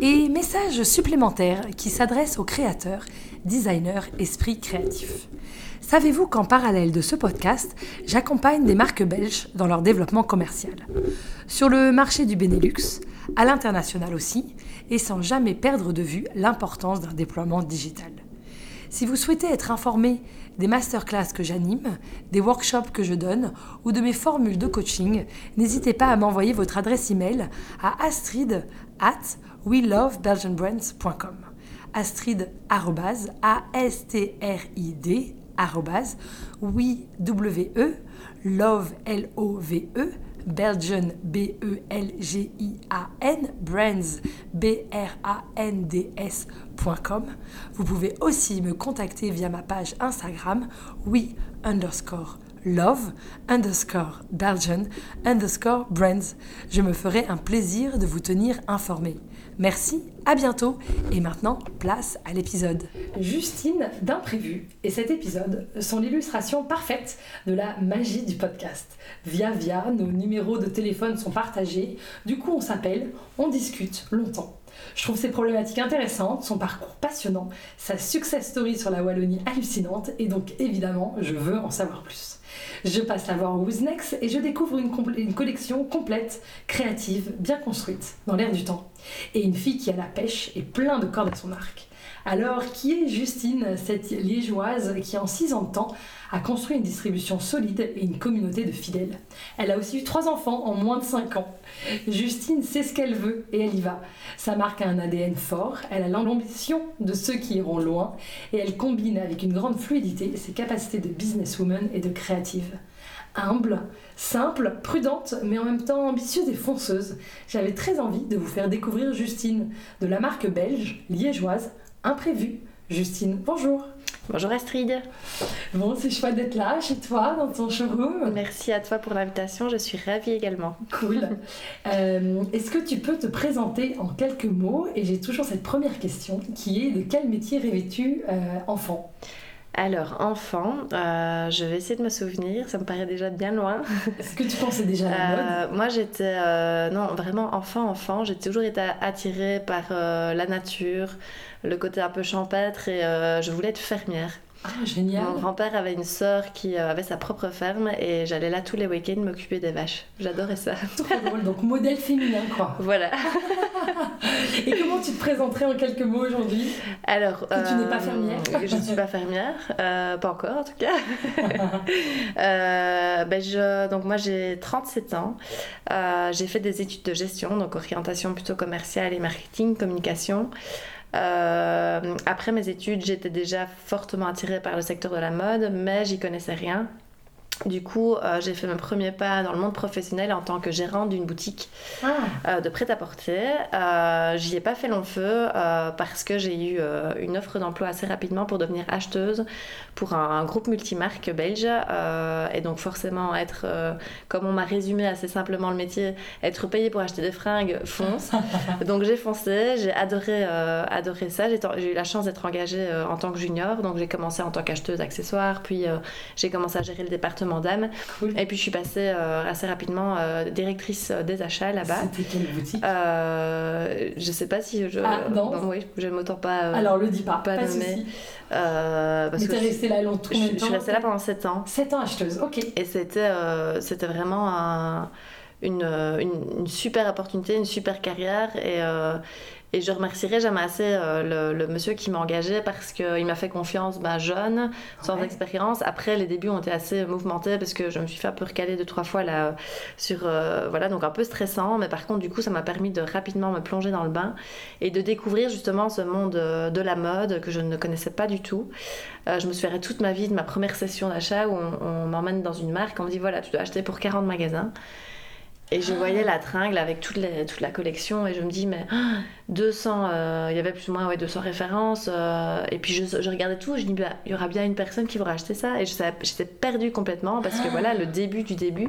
Et message supplémentaire qui s'adresse aux créateurs, designers, esprits créatifs. Savez-vous qu'en parallèle de ce podcast, j'accompagne des marques belges dans leur développement commercial? Sur le marché du Benelux, à l'international aussi, et sans jamais perdre de vue l'importance d'un déploiement digital. Si vous souhaitez être informé des masterclass que j'anime, des workshops que je donne ou de mes formules de coaching, n'hésitez pas à m'envoyer votre adresse email à astrid at welovebelgianbrands.com. Astrid a s t r i d we w e love l o v e Belgian B-E-L-G-I-A-N, Brands B-R-A-N-D-S.com. Vous pouvez aussi me contacter via ma page Instagram, oui underscore love underscore Belgian underscore brands. Je me ferai un plaisir de vous tenir informé. Merci, à bientôt et maintenant place à l'épisode. Justine d'Imprévu et cet épisode sont l'illustration parfaite de la magie du podcast. Via via, nos numéros de téléphone sont partagés, du coup on s'appelle, on discute longtemps. Je trouve ses problématiques intéressantes, son parcours passionnant, sa success story sur la Wallonie hallucinante et donc évidemment je veux en savoir plus. Je passe la voir au et je découvre une, une collection complète, créative, bien construite, dans l'air du temps. Et une fille qui a la pêche et plein de cordes à son arc. Alors, qui est Justine, cette liégeoise qui en 6 ans de temps a construit une distribution solide et une communauté de fidèles? Elle a aussi eu trois enfants en moins de 5 ans. Justine sait ce qu'elle veut et elle y va. Sa marque a un ADN fort, elle a l'ambition de ceux qui iront loin et elle combine avec une grande fluidité ses capacités de businesswoman et de créative humble, simple, prudente, mais en même temps ambitieuse et fonceuse. J'avais très envie de vous faire découvrir Justine, de la marque belge, liégeoise, imprévu. Justine, bonjour. Bonjour Astrid. Bon, c'est chouette d'être là, chez toi, dans ton showroom. Merci à toi pour l'invitation, je suis ravie également. Cool. Euh, est-ce que tu peux te présenter en quelques mots? Et j'ai toujours cette première question qui est de quel métier rêvais-tu euh, enfant? Alors, enfant, euh, je vais essayer de me souvenir, ça me paraît déjà bien loin. Est-ce que tu pensais déjà à la mode? Moi, j'étais, non, vraiment enfant, enfant, j'ai toujours été attirée par la nature, le côté un peu champêtre et euh, je voulais être fermière. Ah, génial. Mon grand-père avait une sœur qui euh, avait sa propre ferme et j'allais là tous les week-ends m'occuper des vaches. J'adorais ça. Trop drôle, donc modèle féminin quoi. Voilà. et comment tu te présenterais en quelques mots aujourd'hui? Alors, que tu n'es pas euh, fermière Je ne suis pas fermière, pas encore en tout cas. ben je, donc moi j'ai 37 ans. j'ai fait des études de gestion, donc orientation plutôt commerciale et marketing, communication. Euh, après mes études, j'étais déjà fortement attirée par le secteur de la mode, mais j'y connaissais rien. Du coup, euh, j'ai fait mon premier pas dans le monde professionnel en tant que gérante d'une boutique ah. euh, de prêt-à-porter. Euh, J'y ai pas fait long feu parce que j'ai eu une offre d'emploi assez rapidement pour devenir acheteuse pour un, groupe multimarque belge. et donc, forcément, être, comme on m'a résumé assez simplement le métier, être payé pour acheter des fringues, fonce. donc, j'ai foncé, j'ai adoré, adoré ça. J'ai eu la chance d'être engagée en tant que junior. Donc, j'ai commencé en tant qu'acheteuse accessoires, puis j'ai commencé à gérer le département d'âme. Et puis je suis passée euh, assez rapidement euh, directrice des achats là-bas. C'était quelle boutique? Euh, Je sais pas si je. Ah, non. oui, je ne m'autant pas. Alors le dis pas. Pas, pas nommer. parce Mais t'es restée là longtemps Je, je suis restée là pendant 7 ans. 7 ans acheteuse, ok. Et c'était c'était vraiment une, une, une, super opportunité, une super carrière. Et, Et je remercierai jamais assez euh, le, monsieur qui m'a engagé parce qu'il m'a fait confiance ben, jeune, sans expérience. Après, les débuts ont été assez mouvementés parce que je me suis fait un peu recaler deux, trois fois là, sur. Euh, voilà, donc un peu stressant. Mais par contre, du coup, ça m'a permis de rapidement me plonger dans le bain et de découvrir justement ce monde euh, de la mode que je ne connaissais pas du tout. je me souviens toute ma vie de ma première session d'achat où on, on m'emmène dans une marque, on me dit voilà, tu dois acheter pour 40 magasins. Et je voyais la tringle avec toute, les, toute la collection et je me dis, mais 200, euh, il y avait plus ou moins ouais, 200 références. Euh, et puis je, je, regardais tout, je dis, bah, il y aura bien une personne qui va acheter ça. Et j'étais perdue complètement parce que voilà, le début du début.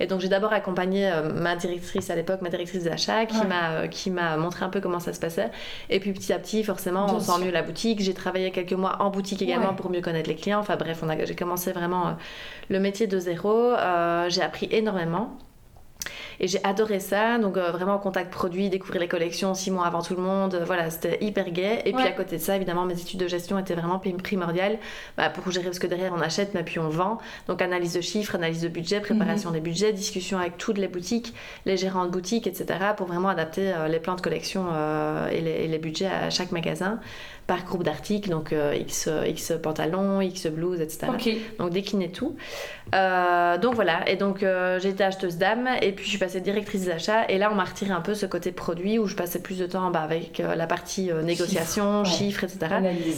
Et donc j'ai d'abord accompagné euh, ma directrice à l'époque, ma directrice d'achat, qui m'a qui m'a montré un peu comment ça se passait. Et puis petit à petit, forcément, on sent mieux la boutique. J'ai travaillé quelques mois en boutique également pour mieux connaître les clients. Enfin bref, j'ai commencé vraiment le métier de zéro. j'ai appris énormément. Et j'ai adoré ça, donc euh, vraiment contact produit, découvrir les collections six mois avant tout le monde, euh, voilà, c'était hyper gai. Et puis à côté de ça, évidemment, mes études de gestion étaient vraiment primordiales bah, pour gérer ce que derrière on achète, mais puis on vend. Donc analyse de chiffres, analyse de budget, préparation mhm. des budgets, discussion avec toutes les boutiques, les gérants de boutiques, etc. pour vraiment adapter euh, les plans de collection et les, et, les, budgets à chaque magasin par groupe d'articles, donc euh, X, X pantalons, X blouses, etc. Donc décliner tout. Euh, donc voilà, et donc euh, j'ai été acheteuse d'âme, et puis je suis passée directrice des achats, et là on m'a retiré un peu ce côté produit où je passais plus de temps bah, avec la partie négociation, chiffres, etc.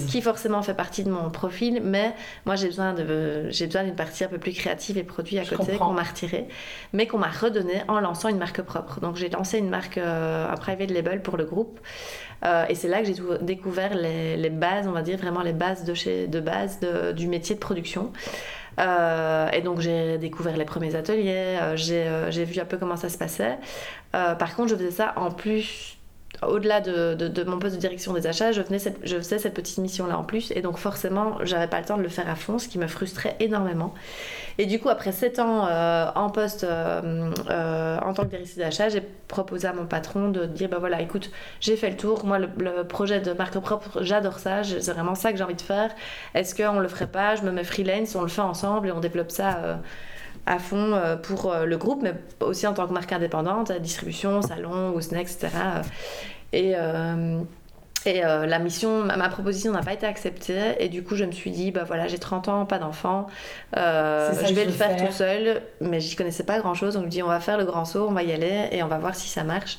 Qui forcément fait partie de mon profil, mais moi j'ai besoin de j'ai besoin d'une partie un peu plus créative et produit à côté qu'on m'a retiré, mais qu'on m'a redonné en lançant une marque propre. Donc j'ai lancé une marque, un private label pour le groupe. Euh, et c'est là que j'ai découvert les, bases, on va dire vraiment les bases de, chez, de base du métier de production. Euh, et donc j'ai découvert les premiers ateliers, euh, j'ai vu un peu comment ça se passait. par contre, je faisais ça en plus au-delà de, mon poste de direction des achats, je, je faisais cette petite mission-là en plus. Et donc forcément, j'avais pas le temps de le faire à fond, ce qui me frustrait énormément. Et du coup, après 7 ans euh, en poste euh, euh, en tant que directrice d'achat, j'ai proposé à mon patron de dire, bah voilà, écoute, j'ai fait le tour. Moi, le, projet de marque propre, j'adore ça. C'est vraiment ça que j'ai envie de faire. Est-ce qu'on le ferait pas? Je me mets freelance, on le fait ensemble et on développe ça à fond euh, pour euh, le groupe, mais aussi en tant que marque indépendante, distribution, salon ou snacks, etc. Et, euh, et la mission, ma, proposition n'a pas été acceptée. Et du coup, je me suis dit, bah voilà, j'ai 30 ans, pas d'enfant. je vais le faire, tout seul. Mais j'y connaissais pas grand chose. On me dit, on va faire le grand saut, on va y aller et on va voir si ça marche.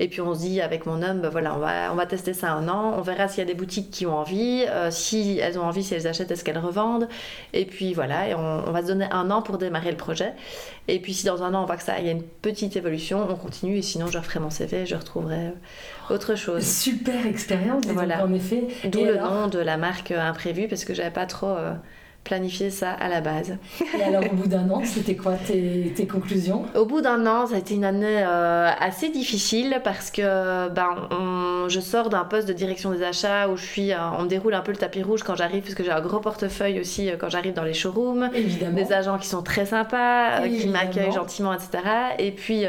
Et puis on se dit avec mon homme, bah voilà, on va, on va tester ça un an, on verra s'il y a des boutiques qui ont envie, euh, si elles ont envie, si elles achètent, est-ce qu'elles revendent? Et puis voilà, et on, va se donner un an pour démarrer le projet. Et puis si dans un an on voit que ça, il y a une petite évolution, on continue. Et sinon je referai mon CV, je retrouverai euh, autre chose. Super expérience, voilà. en effet. D'où le nom de la marque euh, imprévue parce que j'avais pas trop planifier ça à la base. Et alors au bout d'un an, c'était quoi tes, tes, conclusions? Au bout d'un an, ça a été une année euh, assez difficile parce que ben, je sors d'un poste de direction des achats où je suis, euh, on me déroule un peu le tapis rouge quand j'arrive parce que j'ai un gros portefeuille aussi euh, quand j'arrive dans les showrooms. Évidemment. Des agents qui sont très sympas, qui m'accueillent gentiment, etc. Et puis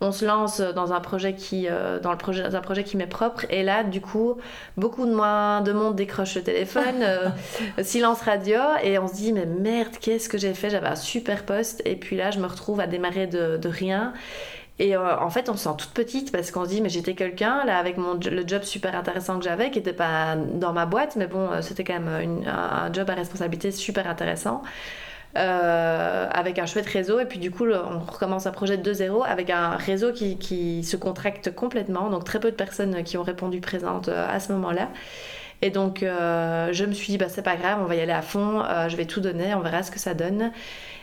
on se lance dans un projet qui, euh, dans le projet, un projet qui m'est propre. Et là, du coup, beaucoup de moins de monde décroche le téléphone, euh, silence radio, et on se dit mais merde, qu'est-ce que j'ai fait? J'avais un super poste, et puis là, je me retrouve à démarrer de, rien. Et euh, en fait, on se sent toute petite parce qu'on se dit, mais j'étais quelqu'un, là, avec mon, le job super intéressant que j'avais, qui n'était pas dans ma boîte, mais bon, c'était quand même un job à responsabilité super intéressant. Euh, avec un chouette réseau. Et puis du coup, on recommence un projet de 2-0 avec un réseau qui, qui, se contracte complètement. Donc très peu de personnes qui ont répondu présentes euh, à ce moment-là. Et donc euh, je me suis dit, bah, c'est pas grave, on va y aller à fond, je vais tout donner, on verra ce que ça donne.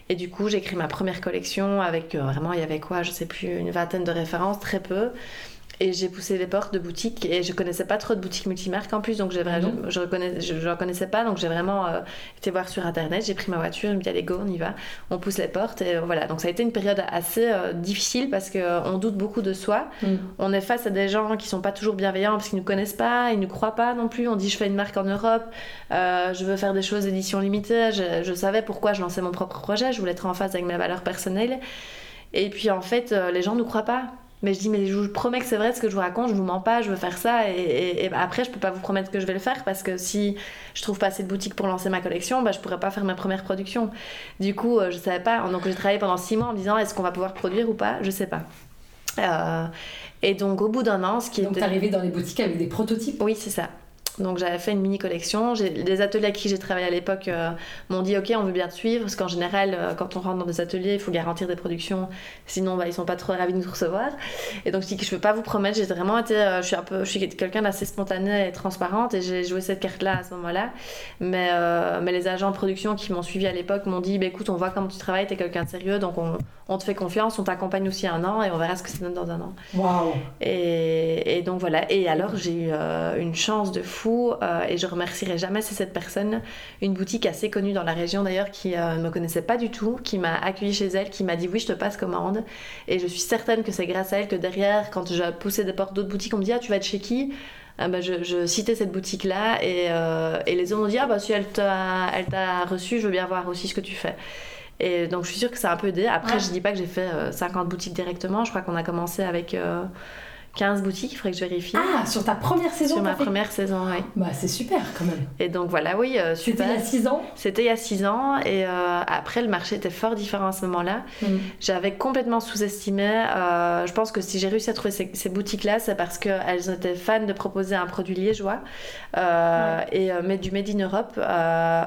Et du coup, j'ai écrit ma première collection avec vraiment, il y avait quoi, je sais plus, une vingtaine de références, très peu. Et j'ai poussé les portes de boutiques et je connaissais pas trop de boutiques multimarques en plus, donc j'ai vraiment, je, je, reconnais, je, je connaissais pas, donc j'ai vraiment euh, été voir sur internet, j'ai pris ma voiture, je me dit allez go, on y va, on pousse les portes et voilà. Donc ça a été une période assez euh, difficile parce qu'on euh, doute beaucoup de soi, mm. on est face à des gens qui sont pas toujours bienveillants parce qu'ils nous connaissent pas, ils nous croient pas non plus, on dit je fais une marque en Europe, je veux faire des choses édition limitée, je, je savais pourquoi je lançais mon propre projet, je voulais être en phase avec mes valeurs personnelles. Et puis en fait, les gens ne nous croient pas. Mais je dis, mais je vous promets que c'est vrai ce que je vous raconte, je vous mens pas, je veux faire ça. Et, après, je peux pas vous promettre que je vais le faire parce que si je trouve pas assez de boutiques pour lancer ma collection, bah, je pourrais pas faire ma première production. Du coup, euh, je savais pas. Donc, j'ai travaillé pendant six mois en me disant, est-ce qu'on va pouvoir produire ou pas? Je sais pas. et donc au bout d'un an, ce qui donc, était... Donc arrivé dans les boutiques avec des prototypes? Oui, c'est ça. Donc j'avais fait une mini collection. Les ateliers à qui j'ai travaillé à l'époque euh, m'ont dit ok on veut bien te suivre parce qu'en général euh, quand on rentre dans des ateliers il faut garantir des productions sinon bah, ils sont pas trop ravis de nous recevoir. Et donc je dis que je peux pas vous promettre. J'ai vraiment été euh, je suis un peu je suis quelqu'un d'assez spontané et transparente et j'ai joué cette carte là à ce moment-là. Mais mais les agents de production qui m'ont suivi à l'époque m'ont dit bah, écoute on voit comment tu travailles t'es quelqu'un de sérieux donc on, on te fait confiance on t'accompagne aussi un an et on verra ce que ça donne dans un an. Waouh. Et, et, donc voilà. Et alors j'ai eu une chance de fou euh, et je remercierai jamais cette personne, une boutique assez connue dans la région d'ailleurs qui euh, ne me connaissait pas du tout, qui m'a accueilli chez elle, qui m'a dit oui je te passe commande. Et je suis certaine que c'est grâce à elle que derrière quand je poussais des portes d'autres boutiques on me dit ah tu vas être chez qui? Ah bah, je, citais cette boutique là et, euh, et les autres m'ont dit ah bah si elle t'a reçu je veux bien voir aussi ce que tu fais et donc je suis sûre que ça a un peu aidé. Après je dis pas que j'ai fait 50 boutiques directement. Je crois qu'on a commencé avec 15 boutiques, il faudrait que je vérifie. Ah, sur ta première saison Sur ma première saison, oui. Bah, c'est super quand même. Et donc voilà, oui, euh, C'était il y a 6 ans C'était il y a 6 ans, et euh, après, le marché était fort différent à ce moment-là. Mm. J'avais complètement sous-estimé. Euh, je pense que si j'ai réussi à trouver ces, boutiques-là, c'est parce qu'elles étaient fans de proposer un produit liégeois et mettre du Made in Europe.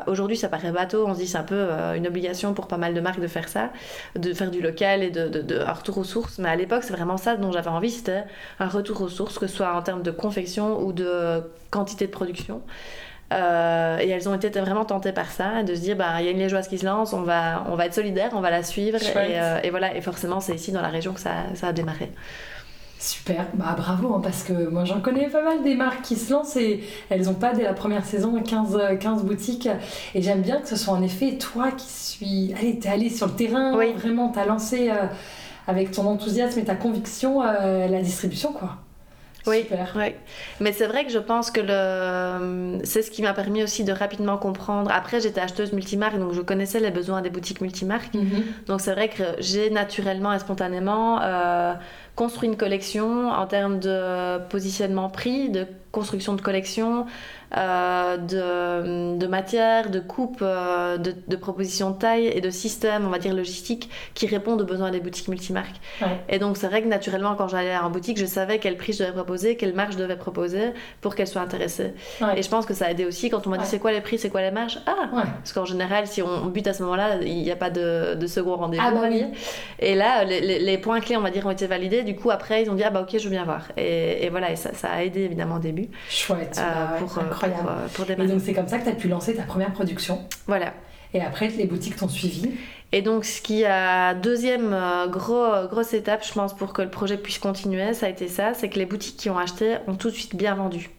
Aujourd'hui, ça paraît bateau, on se dit c'est un peu une obligation pour pas mal de marques de faire ça, de faire du local et de, de, de un retour aux sources. Mais à l'époque, c'est vraiment ça dont j'avais envie, c'était un retour aux sources, que ce soit en termes de confection ou de quantité de production. Euh, et elles ont été vraiment tentées par ça, de se dire, bah, il y a une liégeoise qui se lance, on va, on va être solidaire, on va la suivre. Euh, et, voilà, et forcément, c'est ici dans la région que ça, ça a démarré. Super, bah bravo, hein, parce que moi j'en connais pas mal des marques qui se lancent et elles n'ont pas dès la première saison 15, 15 boutiques. Et j'aime bien que ce soit en effet toi qui suis. Allez, t'es allé sur le terrain, oui. vraiment, t'as lancé. Euh, avec ton enthousiasme et ta conviction euh, la distribution, quoi. Oui, oui. mais c'est vrai que je pense que le... c'est ce qui m'a permis aussi de rapidement comprendre. Après, j'étais acheteuse multimarque, donc je connaissais les besoins des boutiques multimarques. Mhm. Donc c'est vrai que j'ai naturellement et spontanément euh, construit une collection en termes de positionnement prix, de construction de collection, euh, de, de, matière, de coupe, euh, de, de, propositions de taille et de systèmes, on va dire logistiques, qui répondent aux besoins des boutiques multimarques. Et donc c'est vrai que naturellement, quand j'allais en boutique, je savais quel prix je devais proposer, quelle marge je devais proposer pour qu'elles soient intéressées. Et je pense que ça a aidé aussi quand on m'a dit c'est quoi les prix, c'est quoi les marges? Ah Parce qu'en général, si on, bute à ce moment-là, il n'y a pas de, de second rendez-vous. Ah bah et là, les, les, points clés, on va dire, ont été validés. Du coup, après, ils ont dit ah bah ok, je veux bien voir. Et, et voilà, et ça, ça, a aidé évidemment au début. Chouette. Euh, bah pour, euh, pour, Et donc c'est comme ça que tu as pu lancer ta première production. Voilà. Et après, les boutiques t'ont suivi. Et donc, ce qui a deuxième euh, gros, grosse étape, je pense, pour que le projet puisse continuer, ça a été ça, c'est que les boutiques qui ont acheté ont tout de suite bien vendu.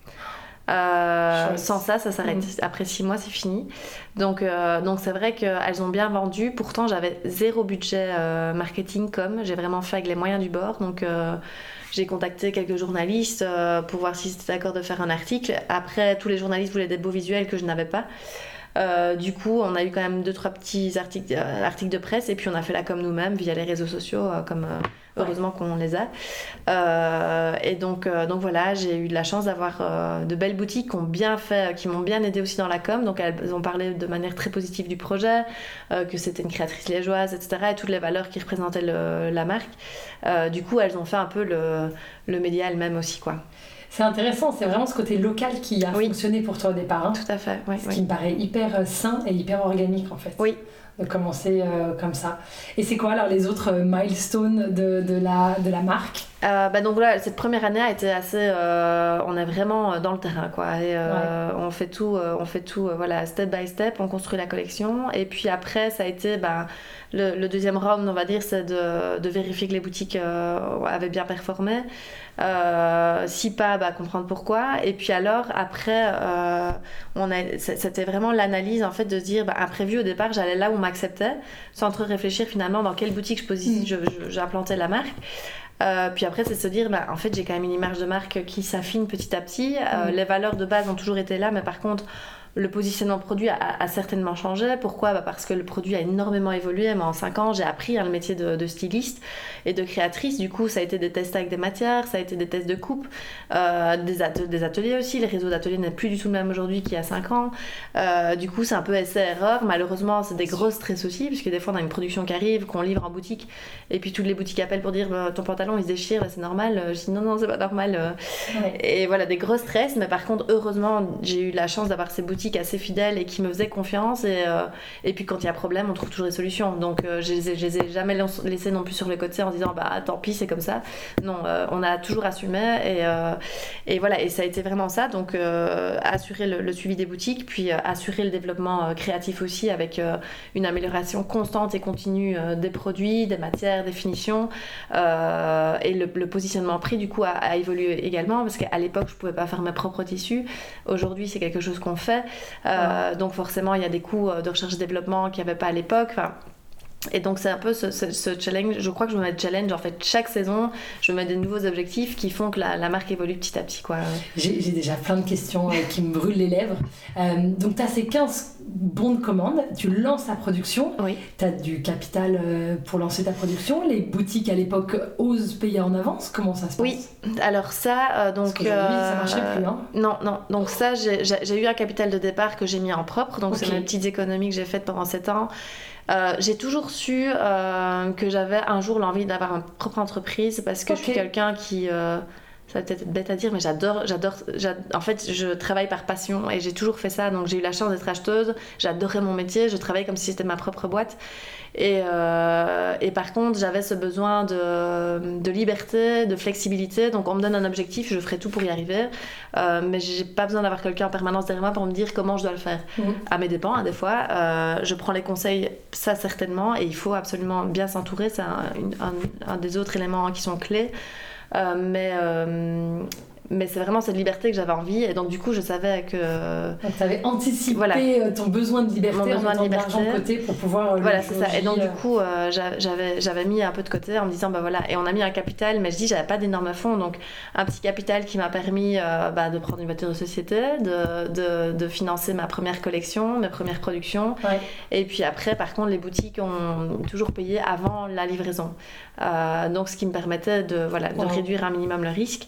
sans ça, ça s'arrête. Mm. Après six mois, c'est fini. Donc, donc c'est vrai qu'elles ont bien vendu. Pourtant, j'avais zéro budget marketing comme. J'ai vraiment fait avec les moyens du bord. Donc, j'ai contacté quelques journalistes euh, pour voir s'ils étaient d'accord de faire un article. Après, tous les journalistes voulaient des beaux visuels que je n'avais pas. Euh, du coup, on a eu quand même deux trois petits articles, euh, articles de presse et puis on a fait la com nous-mêmes via les réseaux sociaux, comme heureusement qu'on les a. et donc, donc voilà, j'ai eu de la chance d'avoir de belles boutiques qui ont bien fait, qui m'ont bien aidé aussi dans la com. Donc elles ont parlé de manière très positive du projet, que c'était une créatrice liégeoise, etc. Et toutes les valeurs qui représentaient la marque. du coup, elles ont fait un peu le, le média elles-mêmes aussi, quoi. C'est intéressant, c'est vraiment ce côté local qui a fonctionné pour toi au départ. Hein. Tout à fait, oui. Ce qui me paraît hyper euh, sain et hyper organique en fait. Oui. Commencer euh, comme ça. Et c'est quoi alors les autres euh, milestones de, de la marque? Bah donc voilà, cette première année a été assez. on est vraiment dans le terrain, quoi. Et on fait tout, on fait tout, voilà, step by step. On construit la collection. Et puis après, ça a été, bah, le, deuxième round, on va dire, c'est de, de, vérifier que les boutiques avaient bien performé. Euh, si pas, bah, comprendre pourquoi. Et puis alors, après, euh, c'était vraiment l'analyse en fait de se dire, bah, imprévu au départ, j'allais là où on m'acceptait, sans trop réfléchir finalement dans quelle boutique je mm. j'implantais la marque. Euh, puis après, c'est se dire, bah, en fait, j'ai quand même une image de marque qui s'affine petit à petit. Mm. Les valeurs de base ont toujours été là, mais par contre, le positionnement produit a, certainement changé. Pourquoi? Bah Parce que le produit a énormément évolué. Moi, en 5 ans, j'ai appris hein, le métier de, styliste et de créatrice. Du coup, ça a été des tests avec des matières, ça a été des tests de coupe, euh, des, ateliers aussi. Les réseaux d'ateliers n'est plus du tout le même aujourd'hui qu'il y a 5 ans. Euh, du coup, c'est un peu essai-erreur. Malheureusement, c'est des gros stress aussi, puisque des fois, on a une production qui arrive, qu'on livre en boutique, et puis toutes les boutiques appellent pour dire bah, ton pantalon il se déchire, c'est normal. Je dis non, non, c'est pas normal. Et voilà, des gros stress. Mais par contre, heureusement, j'ai eu la chance d'avoir ces boutiques assez fidèle et qui me faisait confiance. Et, euh, et puis quand il y a problème, on trouve toujours des solutions. Donc euh, je, les les ai jamais laissés non plus sur le côté en disant bah tant pis, c'est comme ça. Non, euh, on a toujours assumé et, et voilà. Et ça a été vraiment ça. Donc assurer le, suivi des boutiques, puis assurer le développement créatif aussi avec une amélioration constante et continue des produits, des matières, des finitions. et le, positionnement prix du coup a, a évolué également parce qu'à l'époque je pouvais pas faire mes propres tissus. Aujourd'hui c'est quelque chose qu'on fait. Euh, donc forcément, il y a des coûts euh, de recherche et développement qu'il n'y avait pas à l'époque. Et donc c'est un peu ce, challenge, je crois que je me mets challenge en fait chaque saison, je me mets des nouveaux objectifs qui font que la, marque évolue petit à petit. quoi. J'ai déjà plein de questions euh, qui me brûlent les lèvres. donc tu as ces 15 bons de commande, tu lances ta production, oui. tu as du capital pour lancer ta production, les boutiques à l'époque osent payer en avance, comment ça se passe? Oui, alors ça, donc... Parce ça marchait plus, hein. Non, non, donc ça j'ai eu un capital de départ que j'ai mis en propre, donc c'est mes petites économies que j'ai faites pendant 7 ans. Euh, j'ai toujours su euh, que j'avais un jour l'envie d'avoir une propre entreprise parce que je suis quelqu'un qui. Euh, ça va peut-être être bête à dire, mais j'adore, j'adore, en fait, je travaille par passion et j'ai toujours fait ça. Donc, j'ai eu la chance d'être acheteuse. J'adorais mon métier. Je travaillais comme si c'était ma propre boîte. Et, euh, et par contre, j'avais ce besoin de, de, liberté, de flexibilité. Donc, on me donne un objectif, je ferai tout pour y arriver. Euh, mais j'ai pas besoin d'avoir quelqu'un en permanence derrière moi pour me dire comment je dois le faire. Mhm. À mes dépens, hein, des fois. Euh, je prends les conseils, ça certainement. Et il faut absolument bien s'entourer. C'est un, un, des autres éléments qui sont clés. Euh, mais euh, mais c'est vraiment cette liberté que j'avais envie et donc du coup je savais que donc tu avais anticipé voilà. Euh, ton besoin de liberté mon besoin de liberté de côté pour pouvoir voilà c'est ça. Et donc du coup j'avais j'avais mis un peu de côté en me disant bah voilà. Et on a mis un capital mais je dis j'avais pas d'énormes fonds. Donc un petit capital qui m'a permis bah, de prendre une voiture de société de, de, de, financer ma première collection mes premières productions. Et puis après par contre les boutiques ont toujours payé avant la livraison. Euh, donc ce qui me permettait de, voilà, de réduire un minimum le risque.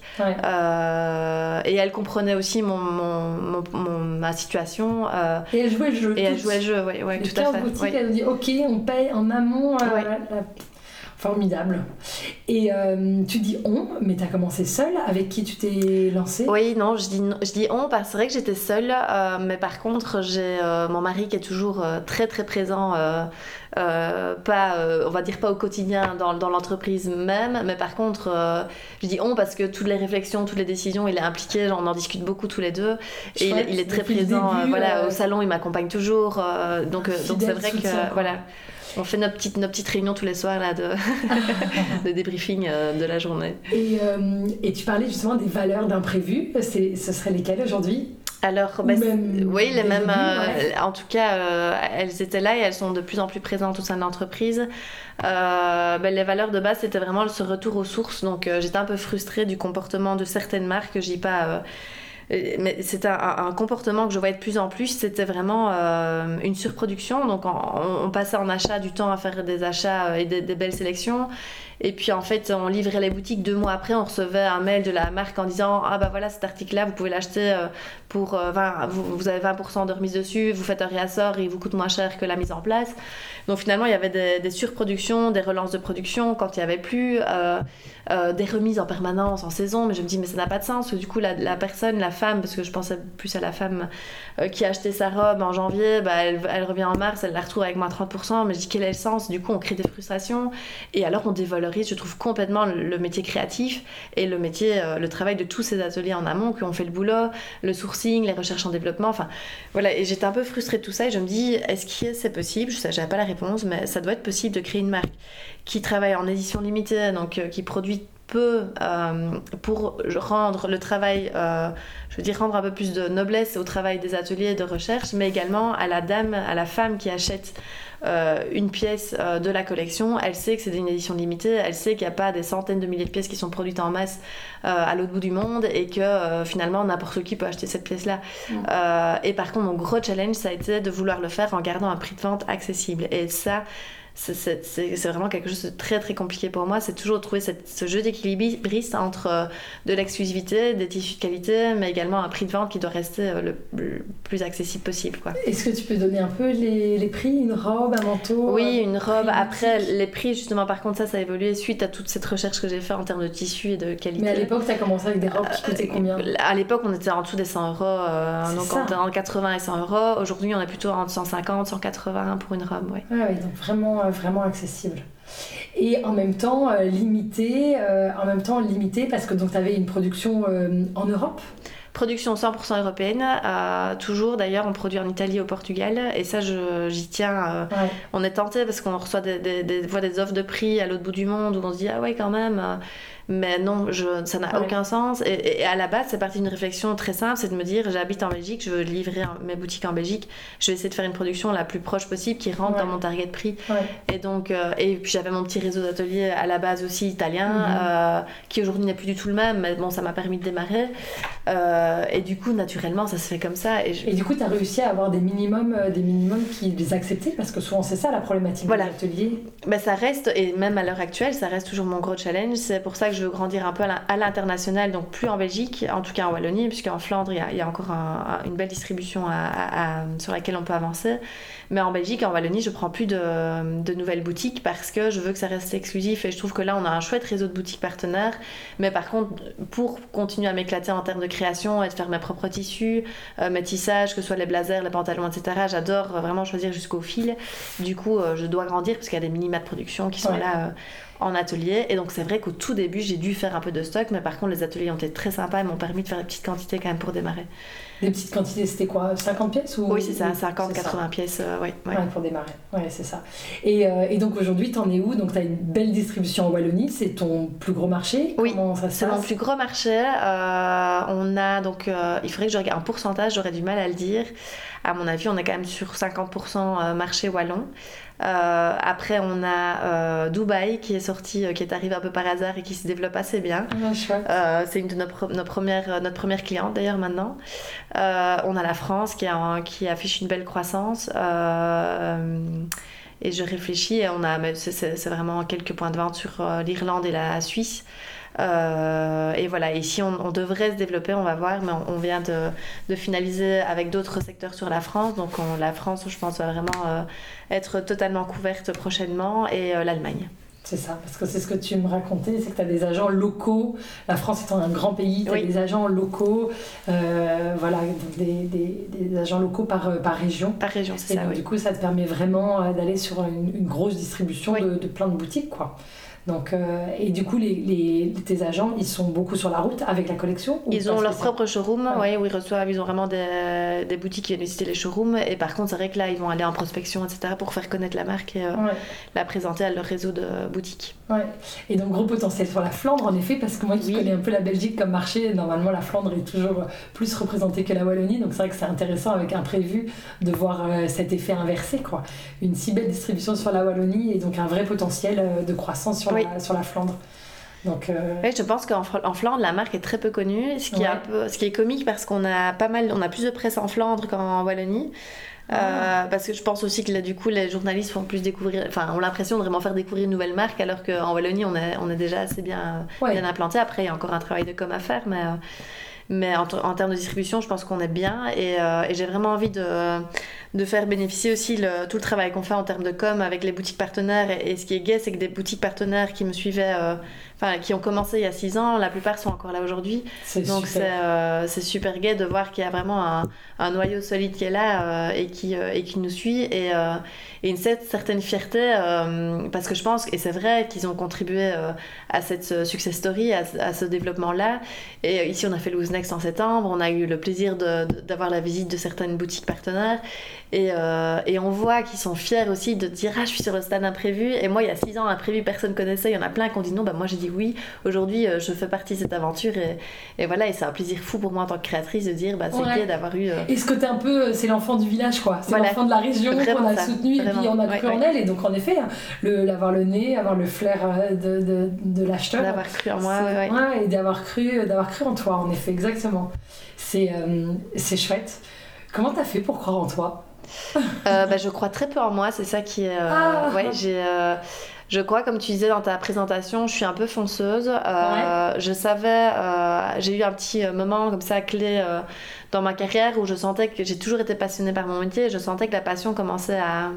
Euh, et elle comprenait aussi mon, mon, mon, ma situation. Euh, et elle jouait le jeu. Et elle jouait le jeu, oui, ouais, tout à fait. Boutique, Elle dit ok, on paye en amont. Formidable. Et tu dis on, mais tu as commencé seule Avec qui tu t'es lancée? Oui, non, je dis, je dis on parce que c'est vrai que j'étais seule, mais par contre, j'ai mon mari qui est toujours très très présent euh, pas, euh, on va dire pas au quotidien dans, dans l'entreprise même, mais par contre, euh, je dis on parce que toutes les réflexions, toutes les décisions, il est impliqué, on en discute beaucoup tous les deux, et il, est très présent. voilà, au salon, il m'accompagne toujours, donc donc c'est vrai que voilà. On fait nos petites, nos petites réunions tous les soirs là, de, de débriefing de la journée. Et, et, tu parlais justement des valeurs d'imprévu. Ce seraient lesquelles aujourd'hui? Alors, bah, oui, les mêmes. Euh, en tout cas, euh, elles étaient là et elles sont de plus en plus présentes au sein de l'entreprise. Euh, bah, les valeurs de base, c'était vraiment ce retour aux sources. Donc, j'étais un peu frustrée du comportement de certaines marques. J'ai pas. Mais c'était un, comportement que je voyais de plus en plus. C'était vraiment une surproduction. Donc, on, passait en achat du temps à faire des achats et des, des belles sélections. Et puis en fait, on livrait les boutiques deux mois après, on recevait un mail de la marque en disant Ah bah voilà, cet article-là, vous pouvez l'acheter euh, pour 20, euh, vous, avez 20% de remise dessus, vous faites un réassort et il vous coûte moins cher que la mise en place. Donc finalement, il y avait des, surproductions, des relances de production quand il n'y avait plus, euh, des remises en permanence, en saison. Mais je me dis, mais ça n'a pas de sens, parce que du coup, la, personne, la femme, parce que je pensais plus à la femme qui a acheté sa robe en janvier, bah, elle, revient en mars, elle la retrouve avec moins 30%. Mais je dis, quel est le sens? Du coup, on crée des frustrations et alors on dévalorise je trouve complètement le métier créatif et le métier, euh, le travail de tous ces ateliers en amont qui ont fait le boulot, le sourcing, les recherches en développement. Enfin, voilà. Et j'étais un peu frustrée de tout ça et je me dis, est-ce que c'est possible? Je n'avais pas la réponse, mais ça doit être possible de créer une marque qui travaille en édition limitée, donc euh, qui produit peu euh, pour rendre le travail, je veux dire, rendre un peu plus de noblesse au travail des ateliers de recherche, mais également à la dame, à la femme qui achète une pièce de la collection, elle sait que c'est une édition limitée, elle sait qu'il n'y a pas des centaines de milliers de pièces qui sont produites en masse à l'autre bout du monde et que finalement n'importe qui peut acheter cette pièce-là. Et par contre, mon gros challenge, ça a été de vouloir le faire en gardant un prix de vente accessible. Et ça, c'est vraiment quelque chose de très très compliqué pour moi. C'est toujours trouver cette, ce jeu d'équilibriste entre euh, de l'exclusivité, des tissus de qualité, mais également un prix de vente qui doit rester euh, le, plus accessible possible. Est-ce que tu peux donner un peu les, les, prix? Une robe, un manteau Oui, une robe. Après, les prix, justement, par contre, ça, ça a évolué suite à toute cette recherche que j'ai faite en termes de tissu et de qualité. Mais à l'époque, tu as commencé avec des robes qui coûtaient combien? À l'époque, on était en dessous des 100 euros, euh, donc entre 80 et 100 euros. Aujourd'hui, on est plutôt entre 150, 180 pour une robe. Ouais. Ah oui, donc vraiment euh, vraiment accessible. Et en même temps euh, limité, euh, en même temps limité parce que donc tu avais une production en Europe. Production 100% européenne, toujours d'ailleurs on produit en Italie, au Portugal, et ça j'y tiens. On est tenté parce qu'on reçoit des, des, des, des, offres de prix à l'autre bout du monde où on se dit ah ouais quand même mais non, je, ça n'a aucun sens. Et, à la base, c'est parti d'une réflexion très simple, c'est de me dire, j'habite en Belgique, je veux livrer mes boutiques en Belgique, je vais essayer de faire une production la plus proche possible qui rentre dans mon target prix. Et donc, euh, et puis j'avais mon petit réseau d'ateliers à la base aussi italien, mhm. euh, qui aujourd'hui n'est plus du tout le même, mais bon, ça m'a permis de démarrer. Euh, et du coup, naturellement, ça se fait comme ça. Et, du coup, tu as réussi à avoir des minimums, des minimums qui les acceptaient, parce que souvent c'est ça la problématique voilà. de l'atelier. Ben, ça reste, et même à l'heure actuelle, ça reste toujours mon gros challenge. C'est pour ça que je veux grandir un peu à l'international, donc plus en Belgique, en tout cas en Wallonie, puisqu'en Flandre, il y a, encore une belle distribution sur laquelle on peut avancer. Mais en Belgique, en Wallonie, je prends plus de, nouvelles boutiques parce que je veux que ça reste exclusif et je trouve que là, on a un chouette réseau de boutiques partenaires. Mais par contre, pour continuer à m'éclater en termes de création et de faire mes propres tissus, euh, mes tissages, que ce soit les blazers, les pantalons, etc., j'adore vraiment choisir jusqu'au fil. Du coup, euh, je dois grandir parce qu'il y a des minima de production qui sont là. Euh, en atelier. Et donc c'est vrai qu'au tout début, j'ai dû faire un peu de stock, mais par contre, les ateliers ont été très sympas et m'ont permis de faire des petites quantités quand même pour démarrer. Des petites quantités, c'était quoi 50 pièces ou... Oui, c'est ça, 50, 80 pièces, euh, ouais, pour démarrer, ouais, c'est ça. Et, euh, et, donc aujourd'hui, tu en es où? Donc tu as une belle distribution en Wallonie, c'est ton plus gros marché? Oui, c'est mon plus gros marché. Euh, on a donc, il faudrait que je regarde un pourcentage, j'aurais du mal à le dire. À mon avis, on est quand même sur 50% marché wallon. Euh, après, on a euh, Dubaï qui est sorti, euh, qui est arrivé un peu par hasard et qui se développe assez bien. c'est une de nos, premières, notre première cliente d'ailleurs maintenant. on a la France qui, a, qui affiche une belle croissance. et je réfléchis, et on a, c'est vraiment quelques points de vente sur l'Irlande et la Suisse. Euh, et voilà, ici on, devrait se développer, on va voir, mais on, vient de, de, finaliser avec d'autres secteurs sur la France. Donc la France, je pense, va vraiment euh, être totalement couverte prochainement et euh, l'Allemagne. C'est ça, parce que c'est ce que tu me racontais, c'est que tu as des agents locaux. La France étant un grand pays, tu as des agents locaux, voilà, des, des, des, agents locaux par, par région. Par région, c'est ça. Du coup, ça te permet vraiment d'aller sur une, grosse distribution de, de, plein de boutiques, quoi. Donc, euh, et du coup, les, les, tes agents, ils sont beaucoup sur la route avec la collection Ils ont leur propre showroom, ouais. où ils reçoivent, ils ont vraiment des, des, boutiques qui viennent visiter les showrooms. Et par contre, c'est vrai que là, ils vont aller en prospection, etc., pour faire connaître la marque et euh, la présenter à leur réseau de boutiques. Ouais. Et donc, gros potentiel sur la Flandre, en effet, parce que moi qui connais un peu la Belgique comme marché, normalement, la Flandre est toujours plus représentée que la Wallonie. Donc, c'est vrai que c'est intéressant avec un prévu de voir euh, cet effet inversé, quoi. Une si belle distribution sur la Wallonie et donc un vrai potentiel de croissance sur sur la Flandre. Donc, euh, oui, je pense qu'en Flandre, la marque est très peu connue, ce qui, est, un peu, ce qui est comique parce qu'on a pas mal, on a plus de presse en Flandre qu'en Wallonie. Euh, ah. parce que je pense aussi que là, du coup, les journalistes font plus découvrir, enfin, ont l'impression de vraiment faire découvrir une nouvelle marque, alors qu'en Wallonie, on est, on est déjà assez bien, bien implanté. Après, il y a encore un travail de com à faire, mais, euh, mais en, termes de distribution, je pense qu'on est bien. Et, et j'ai vraiment envie de de faire bénéficier aussi tout le travail qu'on fait en termes de com avec les boutiques partenaires. Et, ce qui est gai, c'est que des boutiques partenaires qui me suivaient, euh, enfin, qui ont commencé il y a six ans, la plupart sont encore là aujourd'hui. Donc c'est euh, c'est super gai de voir qu'il y a vraiment un, un, noyau solide qui est là euh, et, qui, et qui nous suit. Et, et une certaine fierté, parce que je pense, et c'est vrai, qu'ils ont contribué à cette success story, à, ce développement-là. Et ici, on a fait le Next en septembre, on a eu le plaisir d'avoir la visite de certaines boutiques partenaires. Et, euh, et on voit qu'ils sont fiers aussi de dire Ah, je suis sur le stade imprévu. Et moi, il y a six ans, imprévu, personne connaissait. Il y en a plein qui ont dit non. Bah, moi, j'ai dit oui. Aujourd'hui, euh, je fais partie de cette aventure. Et, et voilà, et c'est un plaisir fou pour moi en tant que créatrice de dire bah, c'est Ouais. d'avoir eu. euh, Et ce côté un peu, c'est l'enfant du village, quoi. C'est Voilà. l'enfant de la région Vraiment qu'on a ça. soutenu et puis Vraiment. on a Ouais, cru en elle. Et donc, en effet, hein, le, l'avoir le nez, avoir le flair euh, de, de, de l'acheteur. d'avoir cru en moi. Ouais, ouais. et d'avoir cru, cru en toi, en effet, exactement. C'est, euh, chouette. Comment t'as fait pour croire en toi? Euh, bah, je crois très peu en moi, c'est ça qui est. euh, Ah. ouais, j'ai. Je crois, comme tu disais dans ta présentation, je suis un peu fonceuse. Euh, Je savais, euh, j'ai eu un petit euh, moment comme ça clé euh, dans ma carrière où je sentais que j'ai toujours été passionnée par mon métier. Et je sentais que la passion commençait à,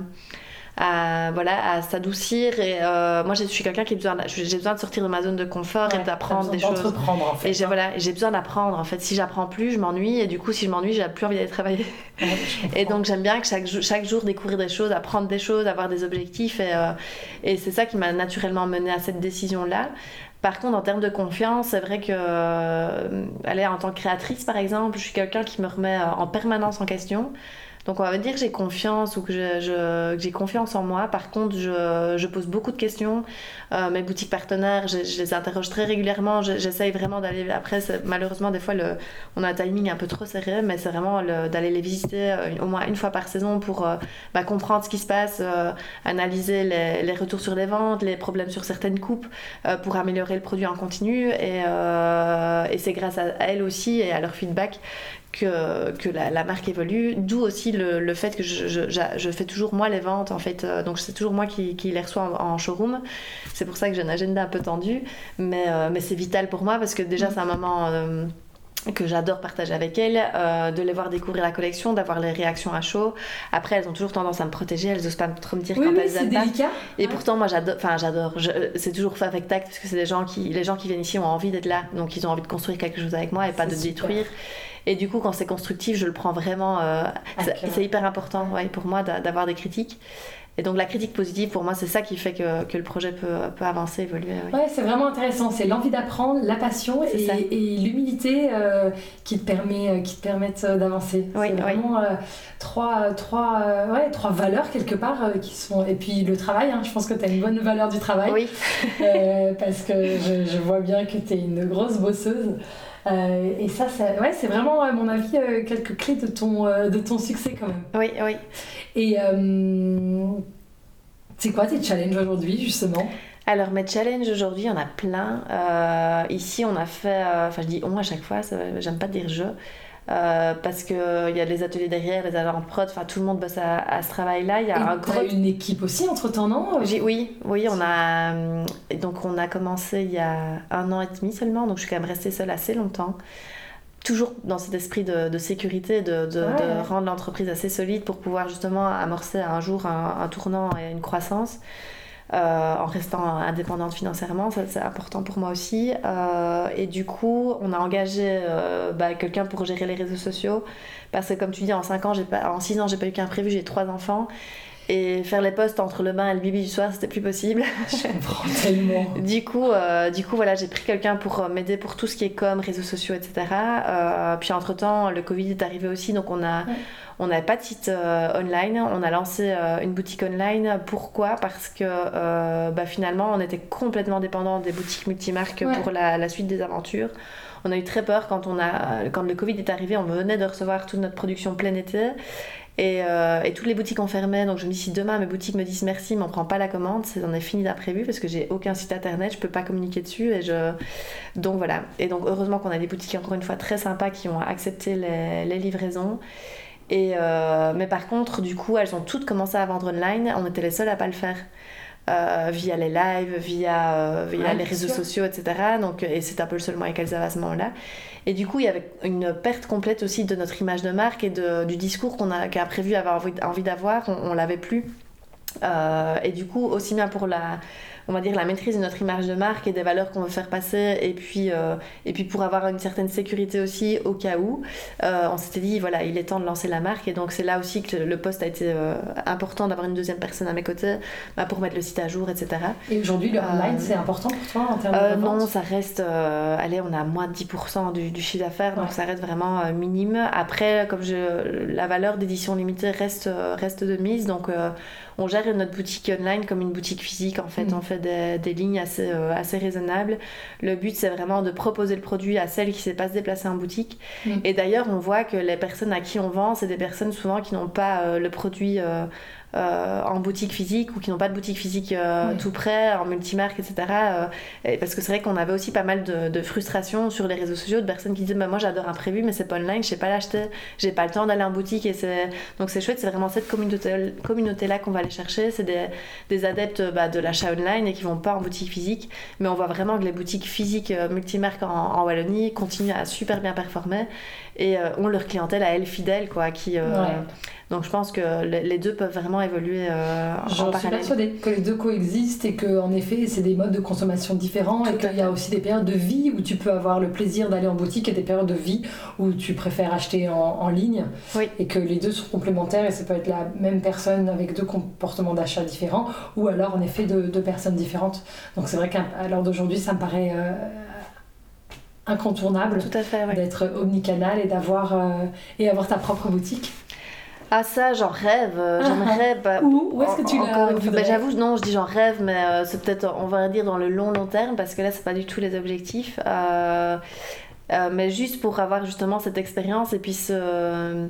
à voilà, à s'adoucir. Et euh, moi, je suis quelqu'un qui a besoin, j'ai besoin de sortir de ma zone de confort Ouais, et d'apprendre des choses. en fait. Et j'ai hein. voilà, j'ai besoin d'apprendre. En fait, si j'apprends plus, je m'ennuie. Et du coup, si je m'ennuie, j'ai plus envie d'aller travailler. Ouais. Et donc j'aime bien que chaque, chaque jour découvrir des choses, apprendre des choses, avoir des objectifs. Et, euh, et c'est ça qui m'a naturellement mené à cette décision-là. Par contre, en termes de confiance, c'est vrai que, euh, en tant que créatrice par exemple, je suis quelqu'un qui me remet euh, en permanence en question. Donc on va dire que j'ai confiance ou que j'ai confiance en moi. Par contre, je, pose beaucoup de questions. Euh, mes boutiques partenaires, je, les interroge très régulièrement. Je- J'essaye vraiment d'aller. Après, malheureusement, des fois, on a un timing un peu trop serré, mais c'est vraiment le- d'aller les visiter euh, au moins une fois par saison pour euh, bah, comprendre ce qui se passe, analyser les, retours sur les ventes, les problèmes sur certaines coupes, pour améliorer le produit en continu. Et, c'est grâce à elles aussi et à leur feedback que, que la, la marque évolue. D'où aussi le, le fait que je, je- fais toujours moi les ventes en fait. Euh, Donc c'est toujours moi qui, qui les reçois en, en showroom. C'est pour ça que j'ai un agenda un peu tendu. Mais, euh, mais c'est vital pour moi parce que déjà c'est un moment... euh, que j'adore partager avec elles, euh, de les voir découvrir la collection, d'avoir les réactions à chaud. Après, elles ont toujours tendance à me protéger, elles osent pas trop me dire Oui, quand oui, elles c'est aiment pas. délicat. Et Ouais. pourtant, moi, j'adore. Enfin, j'adore. C'est toujours fait avec tact parce que c'est des gens qui, les gens qui viennent ici ont envie d'être là, donc ils ont envie de construire quelque chose avec moi et pas de super. détruire. Et du coup, quand c'est constructif, je le prends vraiment. euh, c'est hyper important, ouais, pour moi, d'a- d'avoir des critiques. Et donc, la critique positive, pour moi, c'est ça qui fait que, que le projet peut, peut avancer, évoluer. ouais. Ouais, c'est vraiment intéressant. C'est l'envie d'apprendre, la passion et, l'humilité euh, qui te permet, euh, qui te permettent d'avancer. Oui, c'est oui. vraiment euh, trois, trois, euh, ouais, trois valeurs quelque part qui sont. Et puis le travail. hein, je pense que tu as une bonne valeur du travail Oui, parce que je, je vois bien que tu es une grosse bosseuse. Euh, et ça, ça- ouais, c'est vraiment, à mon avis, euh, quelques clés de ton, euh, de ton succès quand même. oui, oui. Et c'est quoi tes challenges aujourd'hui, justement? Alors, mes challenges aujourd'hui, il y en a plein. Ici, on a fait. Enfin, je dis on à chaque fois, j'aime pas dire je. Euh, parce qu'il y a les ateliers derrière, les agents de prod, enfin tout le monde bosse à, à ce travail-là. Il y a un Et gros t'as une équipe aussi entre temps, non oui, oui, on a euh, donc on a commencé il y a un an et demi seulement, donc je suis quand même restée seule assez longtemps. Toujours dans cet esprit de, de sécurité, de, de- Ouais, de ouais. rendre l'entreprise assez solide pour pouvoir justement amorcer un jour un, un tournant et une croissance. Euh, en restant indépendante financièrement, ça c'est important pour moi aussi. Euh, et du coup, on a engagé euh, bah, quelqu'un pour gérer les réseaux sociaux, parce que comme tu dis, en 5 ans, j'ai pas, en 6 ans, j'ai pas eu qu'un prévu, j'ai trois enfants. Et faire les posts entre le bain et le bibi du soir, c'était plus possible. Je comprends tellement. Du coup, euh, du coup voilà, j'ai pris quelqu'un pour m'aider pour tout ce qui est com, réseaux sociaux, etc. Euh, puis entre-temps, le Covid est arrivé aussi, donc on a... Ouais. On n'avait pas de site euh, online, on a lancé euh, une boutique online. Pourquoi? Parce que euh, bah, finalement, on était complètement dépendant des boutiques multimarques Ouais. pour la, la suite des aventures. On a eu très peur quand, on a, quand le Covid est arrivé, on venait de recevoir toute notre production plein été. Et, euh, et toutes les boutiques ont fermé, donc je me dis si demain mes boutiques me disent merci, mais on prend pas la commande, c'est on est fini d'imprévu parce que j'ai aucun site internet, je peux pas communiquer dessus et je donc voilà. Et donc heureusement qu'on a des boutiques encore une fois très sympas qui ont accepté les, les livraisons. Et euh, mais par contre, du coup, elles ont toutes commencé à vendre online. On était les seuls à pas le faire. Euh, via les lives, via, euh, via les réseaux sûr. sociaux, etc. Donc, et c'est un peu le seul moyen qu'elles avaient à ce moment-là. Et du coup, il y avait une perte complète aussi de notre image de marque et de, du discours qu'on a, qu'a prévu avoir envie, envie d'avoir. On, on l'avait plus. Euh, et du coup, aussi bien pour la, on va dire, la maîtrise de notre image de marque et des valeurs qu'on veut faire passer, et puis, et puis pour avoir une certaine sécurité aussi au cas où, on s'était dit, voilà, il est temps de lancer la marque, et donc c'est là aussi que le poste a été important d'avoir une deuxième personne à mes côtés bah, pour mettre le site à jour, etc. Et aujourd'hui, le online, c'est important pour toi en termes de Non, ça reste, allez, on a moins de 10% du, du, chiffre d'affaires, donc ça reste vraiment minime. Après, comme je, la valeur d'édition limitée reste, reste de mise, donc on gère notre boutique online comme une boutique physique en fait. Mm. On fait des, des lignes assez, euh, assez raisonnables. Le but c'est vraiment de proposer le produit à celles qui ne savent pas se déplacer en boutique. Mm. Et d'ailleurs on voit que les personnes à qui on vend, c'est des personnes souvent qui n'ont pas euh, le produit euh, en boutique physique ou qui n'ont pas de boutique physique euh, tout près, en multimarque, etc. Euh, parce que c'est vrai qu'on avait aussi pas mal de, de frustration sur les réseaux sociaux de personnes qui disaient bah, Moi j'adore un prévu, mais c'est pas online, je sais pas l'acheter, j'ai pas le temps d'aller en boutique. Et. Donc c'est chouette, c'est vraiment cette communauté, communauté-là qu'on va aller chercher. C'est des, des adeptes bah, de l'achat online et qui vont pas en boutique physique. Mais on voit vraiment que les boutiques physiques multimarques en, en, Wallonie continuent à super bien performer et ont leur clientèle à elles fidèle, quoi, qui. Donc je pense que les deux peuvent vraiment évoluer euh, en parallèle. suis persuadée que les deux coexistent et qu'en effet c'est des modes de consommation différents et qu'il y a aussi des périodes de vie où tu peux avoir le plaisir d'aller en boutique et des périodes de vie où tu préfères acheter en, en ligne oui. et que les deux sont complémentaires et ça peut être la même personne avec deux comportements d'achat différents ou alors en effet deux, personnes différentes. Donc c'est vrai qu'à l'heure d'aujourd'hui ça me paraît... Euh, incontournable d'être omnicanal et d'avoir euh, et avoir ta propre boutique. Ah ça, j'en rêve, euh, j'aimerais... Bah, où, où est-ce que tu l'as bah, J'avoue, non, je dis j'en rêve, mais euh, c'est peut-être, on va dire, dans le long long terme, parce que là, c'est pas du tout les objectifs. Euh, mais juste pour avoir justement cette expérience et puis ce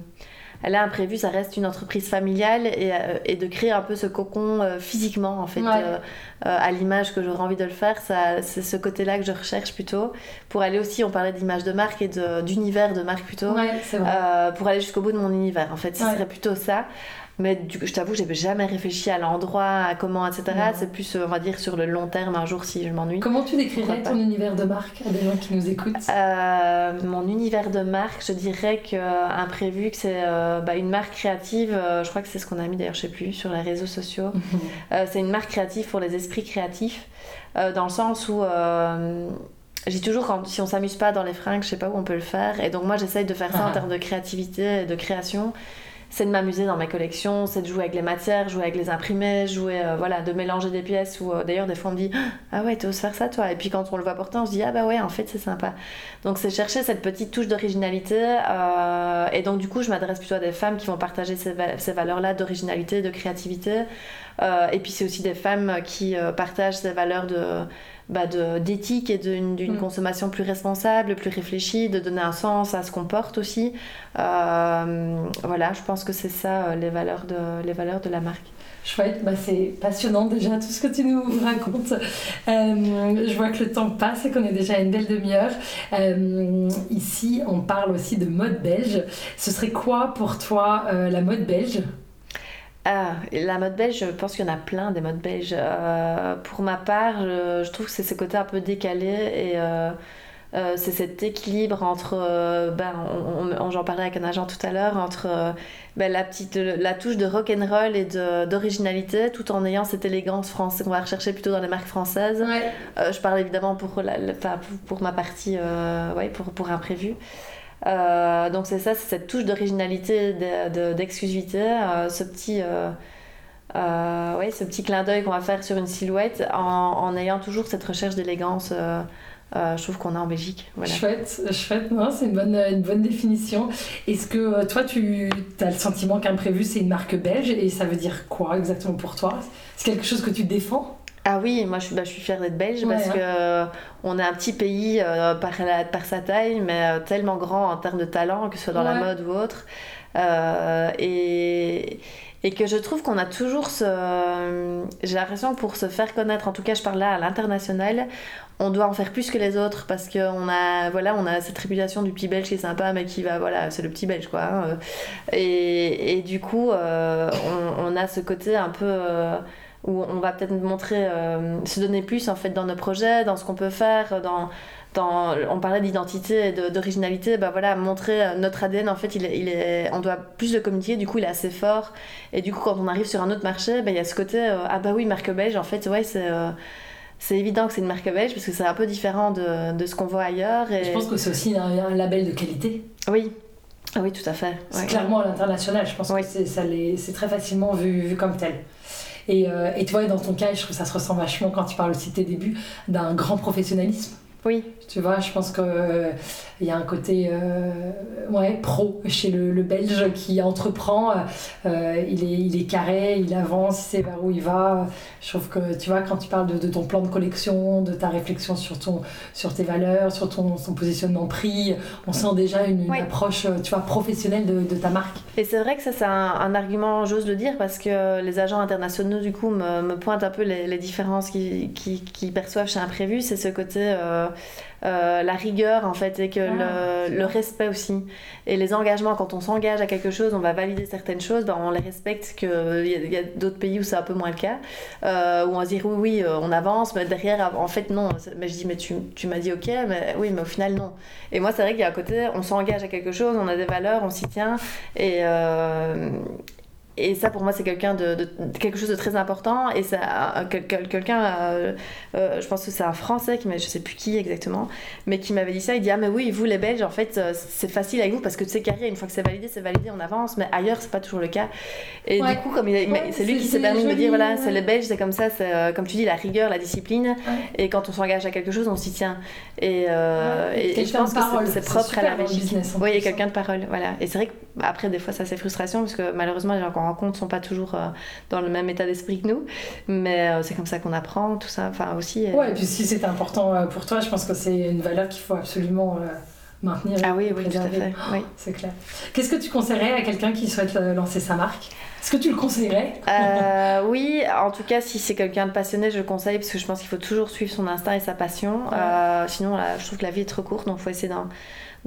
elle a imprévu, ça reste une entreprise familiale et, euh, et de créer un peu ce cocon euh, physiquement en fait, euh, à l'image que j'aurais envie de le faire. C'est ce côté-là que je recherche plutôt. Pour aller aussi, on parlait d'image de marque et d'univers de, marque plutôt. pour aller jusqu'au bout de mon univers en fait, ce serait plutôt ça. Mais du coup, je t'avoue, j'ai jamais réfléchi à l'endroit, à comment, etc. C'est plus, on va dire, sur le long terme, un jour si je m'ennuie. Comment tu décrirais ton univers de marque à des gens qui nous écoutent? Euh, Mon univers de marque, je dirais qu'imprévu, que c'est euh, bah, une marque créative. Euh, je crois que c'est ce qu'on a mis d'ailleurs, je sais plus, sur les réseaux sociaux. c'est une marque créative pour les esprits créatifs, dans le sens où j'ai toujours, quand, si on s'amuse pas dans les fringues, je sais pas où on peut le faire. Et donc moi, j'essaye de faire ça en ah. termes de créativité et de création c'est de m'amuser dans mes collections, c'est de jouer avec les matières, jouer avec les imprimés, jouer, euh, voilà, de mélanger des pièces. Ou euh, d'ailleurs, des fois, on me dit Ah ouais, tu oses faire ça, toi? Et puis quand on le voit porter, on se dit Ah bah ouais, en fait, c'est sympa. Donc, c'est chercher cette petite touche d'originalité. Euh, et donc, du coup, je m'adresse plutôt à des femmes qui vont partager ces, ces valeurs-là d'originalité, de créativité. et puis, c'est aussi des femmes qui partagent ces valeurs de bah d'éthique et d'une mm. consommation plus responsable, plus réfléchie, de donner un sens à ce qu'on porte aussi. Euh, voilà, je pense que c'est ça euh, les valeurs de, les valeurs de la marque. Chouette, bah c'est passionnant déjà tout ce que tu nous racontes. Euh, je vois que le temps passe et qu'on est déjà à une belle demi-heure. ici, on parle aussi de mode belge. Ce serait quoi pour toi la mode belge? Ah, la mode belge, je pense qu'il y en a plein des modes belges. Euh, pour ma part, je, trouve que c'est ce côté un peu décalé et euh, euh, c'est cet équilibre entre, ben, j'en parlais avec un agent tout à l'heure, entre ben, la, petite, la touche de rock and roll et d'originalité tout en ayant cette élégance française qu'on va rechercher plutôt dans les marques françaises. je parle évidemment pour, la, pour, ma partie, ouais, pour, pour imprévu. Euh, donc c'est ça, c'est cette touche d'originalité, d'exclusivité, euh, ce petit... Euh, ce petit clin d'œil qu'on va faire sur une silhouette en, ayant toujours cette recherche d'élégance je trouve qu'on a en Belgique. Chouette, chouette, c'est une bonne, une bonne définition. Est-ce que toi, tu as le sentiment qu'imprévu, c'est une marque belge et ça veut dire quoi exactement pour toi? C'est quelque chose que tu défends? Ah oui, moi je suis, bah, je suis fière d'être belge parce qu'on hein. que euh, on est un petit pays euh, par, par, sa taille, mais euh, tellement grand en termes de talent, que ce soit dans la mode ou autre. et, et que je trouve qu'on a toujours ce. J'ai l'impression que pour se faire connaître, en tout cas je parle là à l'international, on doit en faire plus que les autres parce qu'on a, voilà, on a cette réputation du petit belge qui est sympa, mais qui va, voilà, c'est le petit belge quoi. Hein. Et, et, du coup, on, on, a ce côté un peu où on va peut-être montrer, euh, se donner plus en fait dans nos projets, dans ce qu'on peut faire, dans on parlait d'identité et d'originalité, bah voilà, montrer euh, notre ADN, en fait, il est, il est, on doit plus le communiquer, du coup, il est assez fort. Et du coup, quand on arrive sur un autre marché, bah, il y a ce côté, euh, ah bah oui, marque belge, en fait, ouais, c'est. Euh, c'est évident que c'est une marque belge parce que c'est un peu différent de, de ce qu'on voit ailleurs. Et... Je pense que c'est aussi un, label de qualité. Oui, ah oui, tout à fait. C'est clairement à l'international, je pense que c'est très facilement vu, vu comme tel. Et, vois, dans ton cas, je trouve que ça se ressent vachement quand tu parles aussi de tes débuts d'un grand professionnalisme. Oui. Tu vois, je pense qu'il euh, y a un côté euh, ouais, pro chez le, le, Belge qui entreprend. Euh, il, est, il est carré, il avance, il sait vers où il va. Je trouve que, tu vois, quand tu parles de, de ton plan de collection, de ta réflexion sur, ton, sur tes valeurs, sur ton, ton positionnement prix, on sent déjà une, approche, tu vois, professionnelle de, de ta marque. Et c'est vrai que ça, c'est un, argument, j'ose le dire, parce que les agents internationaux, du coup, me, me pointent un peu les, les différences qu'ils qui, qui perçoivent chez Imprévu. C'est ce côté euh, la rigueur en fait et que ah, le, respect aussi. Et les engagements quand on s'engage à quelque chose on va valider certaines choses ben, on les respecte que il y a, d'autres pays où c'est un peu moins le cas. Euh, où on va se dire oui oui euh, on avance mais derrière en fait non. Mais je dis mais tu, tu m'as dit ok mais oui mais au final non. Et moi c'est vrai qu'il y a un côté on s'engage à quelque chose on a des valeurs on s'y tient et et ça pour moi c'est quelqu'un de, quelque chose de très important. Et ça quelqu'un euh, euh, je pense que c'est un français qui m'a je sais plus qui exactement mais qui m'avait dit ça. Il dit ah mais oui vous les belges en fait euh, c'est facile avec vous parce que c'est carré une fois que c'est validé c'est validé on avance. Mais ailleurs c'est pas toujours le cas. Et du coup comme c'est lui qui s'est permis de me dire voilà c'est les belges c'est comme ça c'est comme tu dis la rigueur la discipline. Et quand on s'engage à quelque chose on s'y tient. Et, et, je pense que c'est propre à la Belgique. oui il y a quelqu'un de parole voilà. Et c'est vrai que après des fois ça c'est frustration parce que malheureusement les gens rencontre ne sont pas toujours euh, dans le même état d'esprit que nous. Mais euh, c'est comme ça qu'on apprend, tout ça. Enfin, aussi. Ouais, et puis si c'est important euh, pour toi, je pense que c'est une valeur qu'il faut absolument maintenir. Ah oui, oui, tout à fait. Oui. C'est clair. Qu'est-ce que tu conseillerais à quelqu'un qui souhaite lancer sa marque? Est-ce que tu le conseillerais? Oui, en tout cas, si c'est quelqu'un de passionné, je le conseille parce que je pense qu'il faut toujours suivre son instinct et sa passion. sinon, je trouve que la vie est trop courte, donc il faut essayer d'en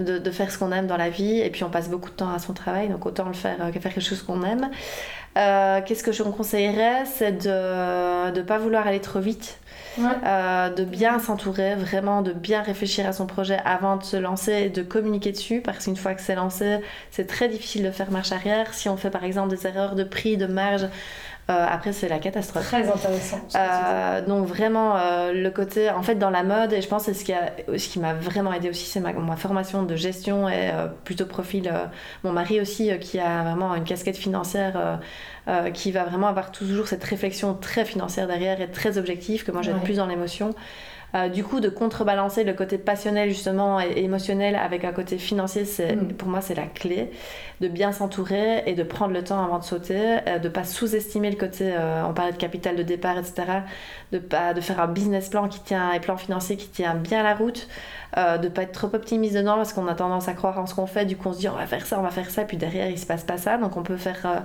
de, faire ce qu'on aime dans la vie. Et puis on passe beaucoup de temps à son travail, donc autant le faire euh, que faire quelque chose qu'on aime. Euh, qu'est-ce que je vous conseillerais? C'est de ne pas vouloir aller trop vite. Euh, de bien s'entourer, vraiment de bien réfléchir à son projet avant de se lancer et de communiquer dessus parce qu'une fois que c'est lancé, c'est très difficile de faire marche arrière. Si on fait par exemple des erreurs de prix, de marge, après, c'est la catastrophe. Très intéressant. Euh, donc vraiment, euh, le côté, en fait, dans la mode, et je pense que ce qui, a, ce qui m'a vraiment aidé aussi, c'est ma, ma, formation de gestion et plutôt profil. mon mari aussi, qui a vraiment une casquette financière, qui va vraiment avoir toujours cette réflexion très financière derrière et très objective, que moi j'aime plus dans l'émotion. Euh, du coup, de contrebalancer le côté passionnel justement et émotionnel avec un côté financier, c'est, mm. pour moi, c'est la clé. De bien s'entourer et de prendre le temps avant de sauter, euh, de pas sous-estimer le côté, euh, on parlait de capital de départ, etc. De, pas, de faire un business plan qui tient, et plan financier qui tient bien la route. Euh, de pas être trop optimiste dedans parce qu'on a tendance à croire en ce qu'on fait, du coup on se dit on va faire ça, on va faire ça, puis derrière il se passe pas ça, donc on peut faire euh,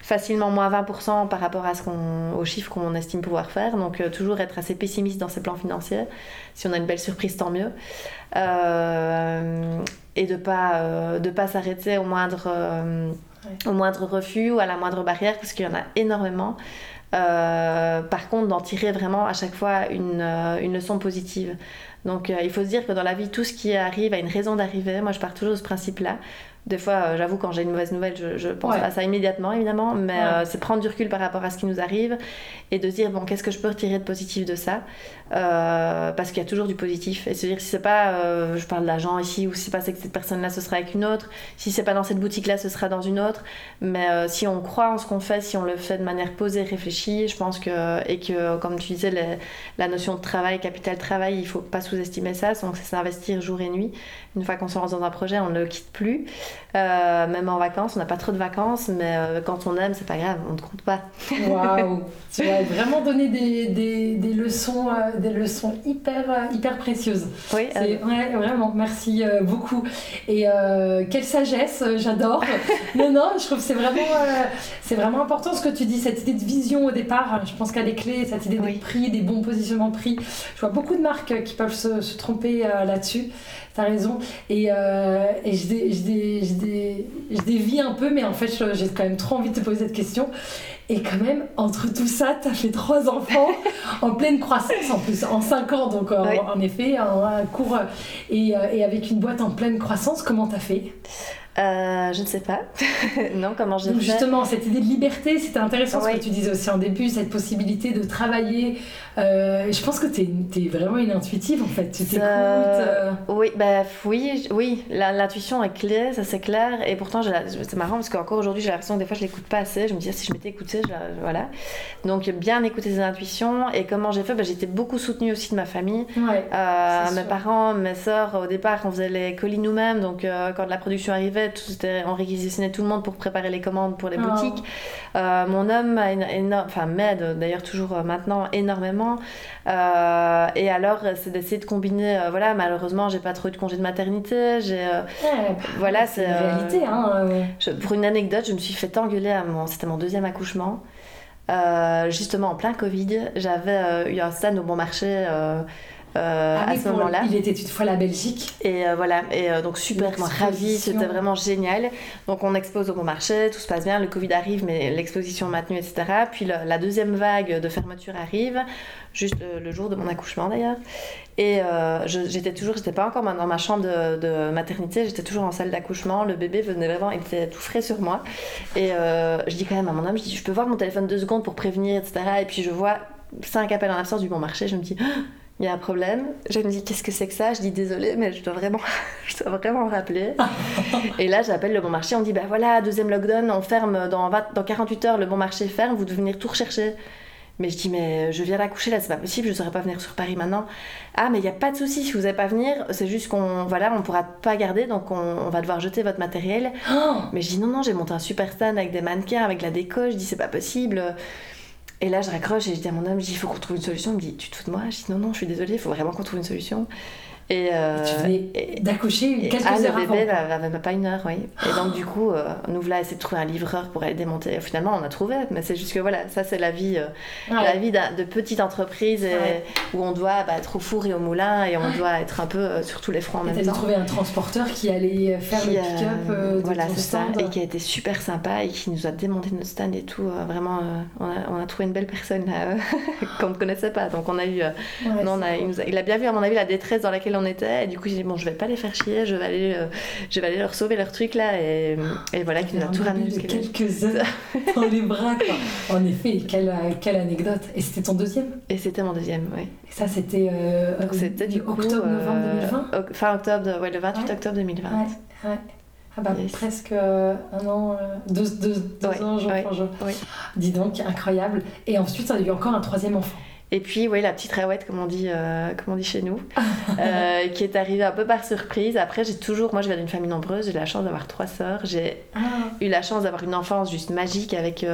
facilement moins 20% par rapport à ce qu'on, aux chiffres qu'on estime pouvoir faire, donc euh, toujours être assez pessimiste dans ses plans financiers. Si on a une belle surprise, tant mieux. et de pas de pas s'arrêter au moindre au moindre refus ou à la moindre barrière parce qu'il y en a énormément. par contre, d'en tirer vraiment à chaque fois une, une leçon positive. Donc euh, il faut se dire que dans la vie, tout ce qui arrive a une raison d'arriver. Moi, je pars toujours de ce principe-là. Des fois, euh, j'avoue, quand j'ai une mauvaise nouvelle, je, pense à ça immédiatement, évidemment, mais euh, c'est prendre du recul par rapport à ce qui nous arrive et de dire, bon, qu'est-ce que je peux retirer de positif de ça euh, Parce qu'il y a toujours du positif. Et se dire, si c'est pas, je parle d'agent ici, ou si c'est pas avec cette personne-là, ce sera avec une autre. Si c'est pas dans cette boutique-là, ce sera dans une autre. Mais si on croit en ce qu'on fait, si on le fait de manière posée, réfléchie, je pense que, et que, comme tu disais, la notion de travail, capital travail, il faut pas sous-estimer ça. Donc, c'est s'investir jour et nuit. Une fois qu'on se lance dans un projet, on ne le quitte plus. Euh, même en vacances, on n'a pas trop de vacances, mais euh, quand on aime, c'est pas grave, on ne compte pas. Waouh Tu as vraiment donné des, des, des leçons, euh, des leçons hyper, hyper précieuses. Oui, ouais, vraiment, merci beaucoup. Et quelle sagesse, j'adore. non, non, je trouve que c'est vraiment, c'est vraiment important ce que tu dis, cette idée de vision au départ. Je pense qu'elle est clé, cette idée des prix, des bons positionnements prix. Je vois beaucoup de marques qui peuvent se, se tromper là-dessus. T'as raison. Et, et je, je, je dévie un peu, mais en fait, j'ai quand même trop envie de te poser cette question. Et quand même, entre tout ça, tu as fait trois enfants en pleine croissance, en plus, en cinq ans, donc en, effet, un, cours et, et, avec une boîte en pleine croissance. Comment tu as fait? Euh, je ne sais pas. non, comment j'ai fait Justement, cette idée de liberté, c'était intéressant ce que tu disais aussi en début, cette possibilité de travailler. Euh, je pense que tu es, vraiment une intuitive en fait. Tu t'écoutes. Euh. Oui, bah, oui, oui. L'intuition est clé, ça c'est clair. Et pourtant, c'est marrant parce qu'encore aujourd'hui, j'ai l'impression que des fois je l'écoute pas assez. Je me dis, ah, si je m'étais écoutée, voilà. Donc, bien écouter ses intuitions. Et comment j'ai fait? Bah, J'étais beaucoup soutenue aussi de ma famille. mes parents, mes soeurs, au départ, on faisait les colis nous-mêmes. Donc, quand la production arrivait, on réquisitionnait tout le monde pour préparer les commandes pour les oh. boutiques. Euh, mon homme enfin m'aide d'ailleurs toujours euh, maintenant énormément. Euh, et alors c'est d'essayer de combiner. voilà, malheureusement j'ai pas trop eu de congé de maternité. J'ai voilà c'est réalité. Hein, pour une anecdote, je me suis fait engueuler à mon, c'était mon deuxième accouchement. justement en plein Covid, j'avais eu un stand au bon marché euh, ah à ce moment-là. Il était une fois la Belgique. Et euh, voilà, et euh, donc super ravi, c'était vraiment génial. Donc on expose au bon marché, tout se passe bien, le Covid arrive, mais l'exposition maintenue, etc. Puis la deuxième vague de fermeture arrive, juste le, jour de mon accouchement d'ailleurs. Et j'étais toujours, j'étais pas encore dans ma chambre de, de maternité, j'étais toujours en salle d'accouchement. Le bébé venait vraiment, il était tout frais sur moi. Et je dis quand même à mon homme, je dis, je peux voir mon téléphone deux secondes pour prévenir, etc. Et puis je vois cinq appels en absence du bon marché, je me dis, il y a un problème. Je me dis qu'est-ce que c'est que ça? Je dis désolé, mais je dois vraiment, je dois vraiment rappeler. et là, j'appelle le bon marché. On me dit bah voilà, deuxième lockdown, on ferme dans, dans 48 heures, le bon marché ferme, vous devez venir tout rechercher. Mais je dis mais je viens d'accoucher là, c'est pas possible, je ne saurais pas venir sur Paris maintenant. Ah mais il n'y a pas de souci, si vous n'avez pas venir, c'est juste qu'on voilà, on pourra pas garder, donc on, va devoir jeter votre matériel. Oh mais je dis non non, j'ai monté un super stand avec des mannequins, avec la déco. Je dis c'est pas possible. Et là, je raccroche et je dis à mon homme, il faut qu'on trouve une solution. Il me dit, tu te fous de moi? Je dis, non, non, je suis désolée, il faut vraiment qu'on trouve une solution. Et, euh, venais d'accoucher quelques ah, heures le bébé avait pas une heure, oui. Et donc du coup, euh, nous voilà essayer de trouver un livreur pour aller démonter. Finalement, on a trouvé, mais c'est juste que voilà, ça c'est la vie, euh, la vie de petite entreprise où on doit bah, être au four et au moulin et on doit être un peu euh, sur tous les fronts en même temps. trouvé un transporteur qui allait faire le pick-up de Voilà, c'est ça, et qui a été super sympa et qui nous a démonté notre stand et tout. vraiment, on a, on, a, trouvé une belle personne qu'on ne connaissait pas. Donc on a eu, non, on a, il, a, il a bien vu à mon avis la détresse dans laquelle on était. Et du coup, j'ai dit, bon, je vais pas les faire chier, je vais aller, euh, je vais aller leur sauver leur truc là. Et, et voilà, qui nous a tout ramené jusqu'à quelques heures dans les bras, quoi. En effet, quelle, quelle anecdote. Et c'était ton deuxième? Et c'était mon deuxième, oui. Et ça, c'était euh, c'était du 2020 euh, Fin octobre, ouais, le 28 octobre 2020. Ouais, ouais. Ah bah, presque un an, deux, deux, deux ans jour jour. Dis donc, incroyable. Et ensuite, ça a eu encore un troisième enfant. Et puis, oui, la petite rawette, comme on dit, euh, comme on dit chez nous, euh, qui est arrivée un peu par surprise. Après, j'ai toujours, moi, je viens d'une famille nombreuse, j'ai eu la chance d'avoir trois sœurs. J'ai ah. eu la chance d'avoir une enfance juste magique avec.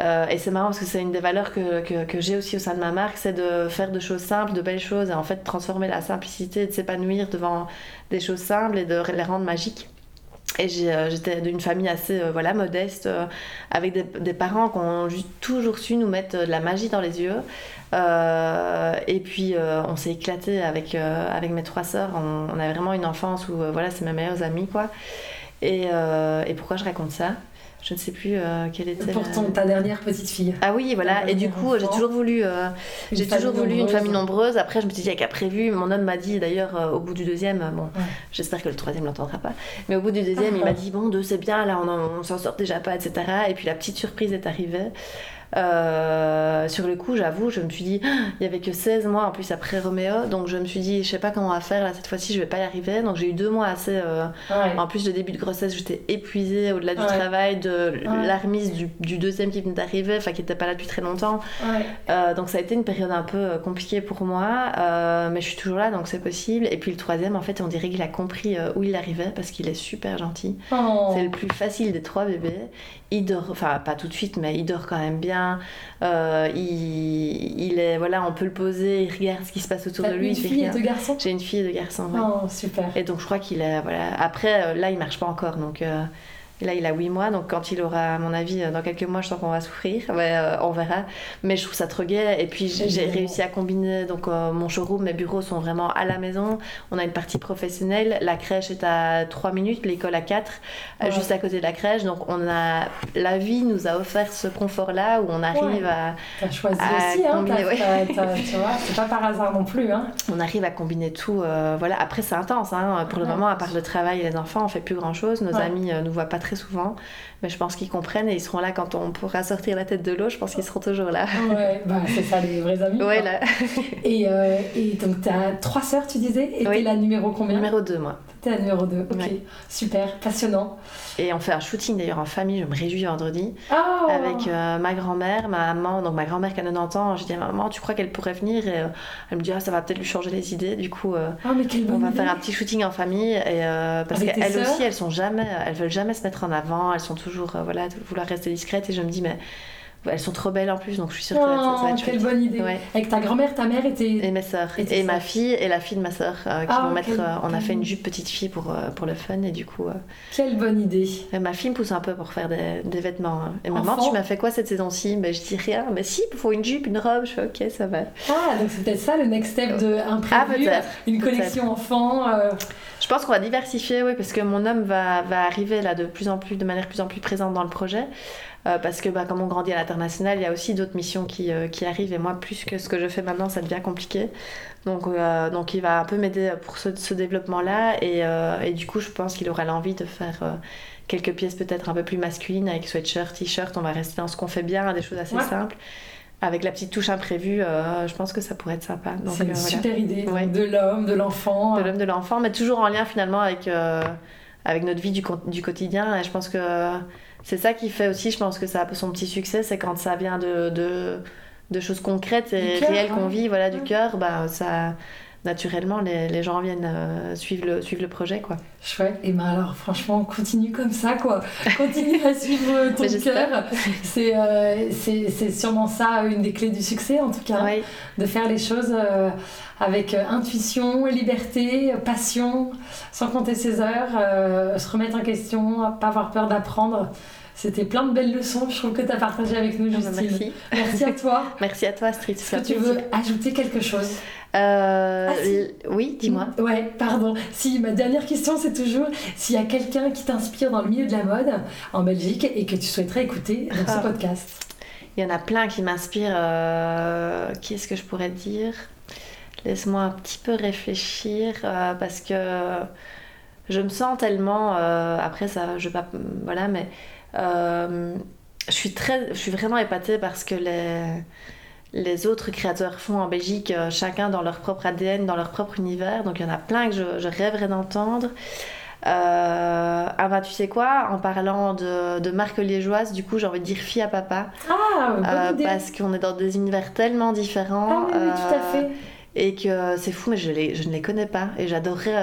Euh, et c'est marrant parce que c'est une des valeurs que, que, que j'ai aussi au sein de ma marque, c'est de faire de choses simples, de belles choses, et en fait transformer la simplicité, de s'épanouir devant des choses simples et de les rendre magiques. Et j'étais d'une famille assez voilà, modeste, avec des, parents qui ont toujours su nous mettre de la magie dans les yeux. Euh, et puis euh, on s'est éclaté avec, euh, avec mes trois sœurs. On, on, a vraiment une enfance où voilà, c'est mes meilleures amies. Quoi. Et, et pourquoi je raconte ça? Je ne sais plus quelle était. Pour ta dernière petite fille. Ah oui, voilà. Et du coup, j'ai toujours voulu, j'ai toujours voulu une famille nombreuse. Après, je me suis dit, qu'à prévu. Mon homme m'a dit, d'ailleurs, au bout du deuxième, bon, j'espère que le troisième l'entendra pas. Mais au bout du deuxième, il m'a dit, bon, deux, c'est bien, là, on, on s'en sort déjà pas, etc. Et puis la petite surprise est arrivée. Euh, sur le coup, j'avoue, je me suis dit, il y avait que 16 mois en plus après Roméo, donc je me suis dit, je sais pas comment on va faire là cette fois-ci, je vais pas y arriver. Donc j'ai eu deux mois assez. Euh, en plus, le début de grossesse, j'étais épuisée au-delà du travail, de la remise du, deuxième qui venait d'arriver, enfin qui était pas là depuis très longtemps. Euh, donc ça a été une période un peu compliquée pour moi, mais je suis toujours là donc c'est possible. Et puis le troisième, en fait, on dirait qu'il a compris où il arrivait parce qu'il est super gentil. Oh. C'est le plus facile des trois bébés il dort, enfin pas tout de suite, mais il dort quand même bien. Euh, il, est, voilà, on peut le poser, il regarde ce qui se passe autour de lui. Une fille et deux garçons? J'ai une fille et deux garçons. Oh, super. Et donc je crois qu'il est, voilà. Après, euh, là, il marche pas encore, donc. Euh, Et là, il a 8 mois, donc quand il aura, à mon avis, dans quelques mois, je sens qu'on va souffrir. Ouais, euh, on verra. Mais je trouve ça trop gai. Et puis, j'ai réussi à combiner. Donc, euh, mon showroom, mes bureaux sont vraiment à la maison. On a une partie professionnelle. La crèche est à 3 minutes, l'école à 4, euh, juste à côté de la crèche. Donc, on a. La vie nous a offert ce confort-là où on arrive Ouais. à. T'as choisi À aussi, hein, combiner, tu vois, c'est pas par hasard non plus. Hein. on arrive à combiner tout. euh, voilà. Après, c'est intense. hein. Pour le moment, à part le travail et les enfants, on fait plus grand chose. Nos amis euh, nous voient pas très souvent. Mais je pense qu'ils comprennent et ils seront là quand on pourra sortir la tête de l'eau. Je pense qu'ils seront toujours là. Ouais, bah, c'est ça les vrais amis. Ouais, là. Et, euh, et donc, t'as trois sœurs, tu disais Et Oui. t'es la numéro combien? Numéro 2, moi. T'es la numéro 2. Ok, Ouais. super, passionnant. Et on fait un shooting d'ailleurs en famille. Je me réjouis vendredi. Ah Avec euh, ma grand-mère, ma maman. Donc, ma grand-mère qui a 90 ans. Je dis à ma maman, tu crois qu'elle pourrait venir? Et euh, elle me dit, ah, ça va peut-être lui changer les idées. Du coup. euh, Ah, mais On va idée. faire un petit shooting en famille et parce qu'elles aussi elles sont jamais elles veulent jamais se mettre en avant elles sont toujours voilà vouloir rester discrètes et je me dis mais elles sont trop belles en plus donc je suis sûre que ça va être, ça va être quelle chouette. bonne idée. Ouais. Avec ta grand-mère, ta mère était. et mes sœurs Et et, ma fille et la fille de ma sœur euh, qui Ah, vont mettre euh, on a fait une jupe petite fille pour euh, pour le fun et du coup Quelle bonne idée. et ma fille me pousse un peu pour faire des, des vêtements hein. et maman Enfant tu m'as fait quoi cette saison-ci? Mais je dis rien mais si il faut une jupe une robe je fais ok ça va Ah, donc c'est peut-être ça le next step de ah imprévu. peut-être une collection enfant. Je pense qu'on va diversifier, oui, parce que mon homme va, va arriver là de plus en plus, de manière plus en plus présente dans le projet. Euh, parce que bah, comme on grandit à l'international, il y a aussi d'autres missions qui, euh, qui arrivent. Et moi, plus que ce que je fais maintenant, ça devient compliqué. Donc, euh, donc il va un peu m'aider pour ce, ce développement-là. Et, et du coup, je pense qu'il aura l'envie de faire quelques pièces peut-être un peu plus masculines avec sweatshirt, t-shirt. On va rester dans ce qu'on fait bien, des choses assez Ouais. simples. Avec la petite touche imprévue, euh, je pense que ça pourrait être sympa. C'est une euh, voilà super idée. Ouais. De l'homme, de l'enfant. de l'homme, de l'enfant, mais toujours en lien finalement avec, euh, avec notre vie du, du quotidien. Et je pense que c'est ça qui fait aussi, je pense que ça a son petit succès, c'est quand ça vient de, de, de choses concrètes et cœur, réelles qu'on ouais. vit, voilà, du Ouais. cœur, bah, ça, naturellement, les, les gens viennent euh, suivre, le, suivre le projet. Quoi. Chouette. Et ben alors, franchement, continue comme ça, quoi. Continue à suivre ton Mais j'espère. cœur. C'est euh, c'est sûrement ça, une des clés du succès, en tout cas. De faire les choses euh, avec euh, intuition, liberté, passion, sans compter ses heures, euh, se remettre en question, pas avoir peur d'apprendre. C'était plein de belles leçons, je trouve que tu as partagé avec nous, Ah bah, Justine. merci. Merci à toi. Merci à toi, Astrid. Est-ce que tu veux ajouter quelque chose? Euh, Ah, si. Oui, dis-moi. Ouais, pardon. Si, ma dernière question, c'est toujours s'il y a quelqu'un qui t'inspire dans le milieu de la mode en Belgique et que tu souhaiterais écouter dans Ah. ce podcast? Il y en a plein qui m'inspirent. euh, Qui est-ce que je pourrais dire? Laisse-moi un petit peu réfléchir euh, parce que je me sens tellement. euh, après, ça, je vais pas. Voilà, mais euh, je suis très, je suis vraiment épatée parce que les les autres créateurs font en Belgique, euh, chacun dans leur propre ADN, dans leur propre univers. Donc il y en a plein que je, je rêverais d'entendre. Euh, ah bah tu sais quoi, en parlant de, de marque liégeoise, du coup j'ai envie de dire fille à papa. Ah, bonne Euh, idée. parce qu'on est dans des univers tellement différents. Ah oui, oui, tout à fait. Et que c'est fou, mais je, les, je ne les connais pas. Et j'adorerais,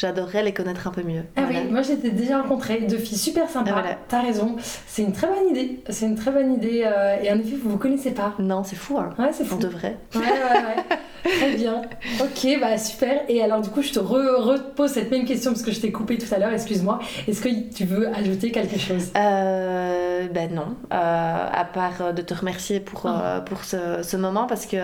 j'adorerais les connaître un peu mieux. Ah Voilà. oui, moi j'étais déjà rencontrée, deux filles super sympas. Ah, voilà. T'as raison, c'est une très bonne idée. C'est une très bonne idée. euh, et en effet, vous vous connaissez pas. Non, c'est fou, hein. Ouais, c'est fou. On devrait. Ouais, ouais, ouais. Très bien. Ok, bah super. Et alors, du coup, je te re- repose cette même question parce que je t'ai coupé tout à l'heure, excuse-moi. Est-ce que tu veux ajouter quelque chose? Euh, ben non, Euh, à part euh, de te remercier pour, euh, pour ce, ce moment parce que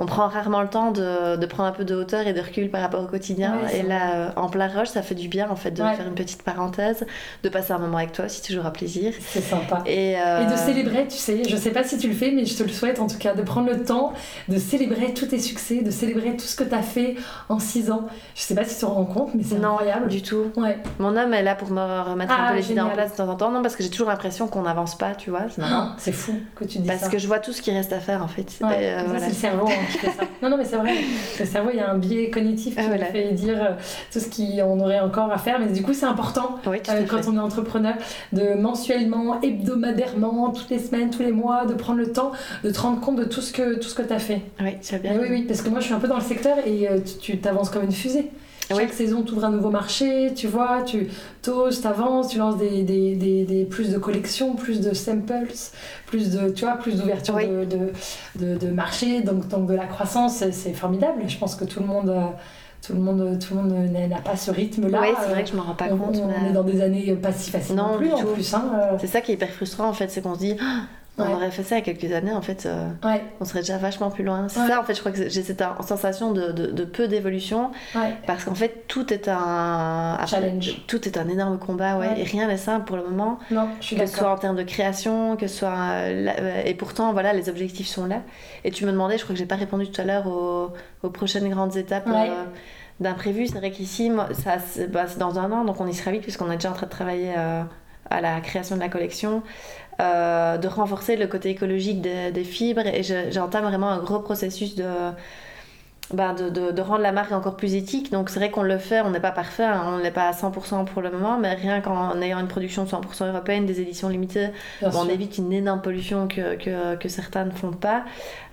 on prend rarement le temps de, de prendre un peu de hauteur et de recul par rapport au quotidien. Et là, euh, en plein rush, ça fait du bien en fait de Ouais. faire une petite parenthèse, de passer un moment avec toi, c'est toujours un plaisir. C'est sympa. Et, euh, Et de célébrer, tu sais, je sais pas si tu le fais, mais je te le souhaite en tout cas, de prendre le temps de célébrer tous tes succès, de célébrer tout ce que tu as fait en 6 ans. Je sais pas si tu te rends compte, mais c'est Non, incroyable. du tout. Ouais. Mon homme est là pour me remettre Ah, un peu les idées en place de temps en temps. Non, parce que j'ai toujours l'impression qu'on n'avance pas, tu vois. c'est. Ah, C'est fou que tu dis Parce ça. que je vois tout ce qui reste à faire en fait. Ouais, euh, voilà. c'est le cerveau hein, qui fait ça. Non, non, mais c'est vrai. Le cerveau, il y a un biais cognitif qui Ah, nous voilà. fait dire euh, tout ce qu'on aurait encore à faire. Mais du coup, c'est important Oui, euh, quand fait. on est entrepreneur de mensuellement, hebdomadairement, toutes les semaines, tous les mois, de prendre le temps de te rendre compte de tout ce que, tout ce que tu as fait. Oui, as bien. Oui, oui, parce que moi, je suis un peu dans le secteur et euh, tu t'avances comme une fusée. Oui. Chaque saison, tu ouvres un nouveau marché, tu vois, tu t'oses, t'avances, tu lances des, des, des, des- plus de collections, plus de samples, plus de, tu vois, plus d'ouverture Oui. de, de, de, de marché, donc, donc de la croissance, c'est- formidable. Je pense que tout le monde, tout le monde, tout le monde n'a pas ce rythme-là. Oui, c'est vrai que je me rends pas on, compte. On, est dans des années pas si faciles non, plus, en plus. Hein, c'est ça qui est hyper frustrant, en fait, c'est qu'on se dit, on aurait fait ça il y a quelques années, en fait, euh, on serait déjà vachement plus loin. C'est ça, en fait, je crois que j'ai cette sensation de, de, peu d'évolution, parce qu'en fait, tout est un challenge, tout est un énorme combat, ouais, et rien n'est simple pour le moment. Non, je suis que ce soit en termes de création, que ce soit euh, et pourtant, voilà, les objectifs sont là. Et tu me demandais, je crois que j'ai pas répondu tout à l'heure aux, aux, prochaines grandes étapes. Euh, d'imprévu, c'est vrai qu'ici, ça, bah, c'est dans un an, donc on y sera vite puisqu'on est déjà en train de travailler à la création de la collection. Euh, de renforcer le côté écologique des, fibres. Et j'entame vraiment un gros processus de, bah, de, de, rendre la marque encore plus éthique. Donc c'est vrai qu'on le fait, on n'est pas parfait, hein, on n'est pas à 100% pour le moment, mais rien qu'en ayant une production 100% européenne, des éditions limitées, on évite une énorme pollution que, que, que certains ne font pas.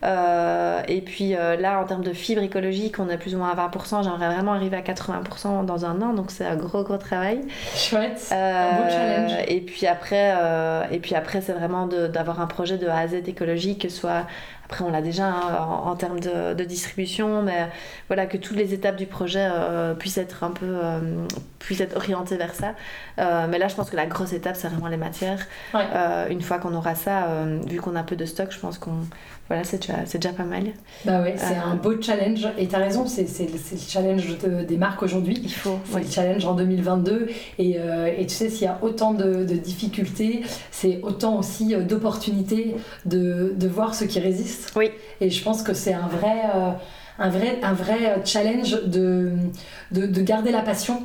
Euh, et puis euh, là, en termes de fibres écologiques, on est plus ou moins à 20%, j'aimerais vraiment arriver à 80% dans un an, donc c'est un gros gros travail. Chouette, un beau euh, challenge. Et puis après, et puis après c'est vraiment d'avoir un projet de A à Z écologique, que ce soit après, on l'a déjà hein, en, termes de, distribution, mais voilà, que toutes les étapes du projet euh, puissent être un peu euh, puissent être orientées vers ça. Euh, mais là, je pense que la grosse étape, c'est vraiment les matières. une fois qu'on aura ça, vu qu'on a peu de stock, je pense qu'on voilà, c'est déjà, déjà pas mal. Bah ouais, c'est un beau challenge. Et tu as raison, c'est le challenge des marques aujourd'hui. Il faut. C'est le challenge en 2022. Et, et tu sais, s'il y a autant de, de difficultés, c'est autant aussi d'opportunités de, de voir ce qui résiste oui. Et je pense que c'est un vrai, euh, un, vrai, un vrai challenge de, de, garder la passion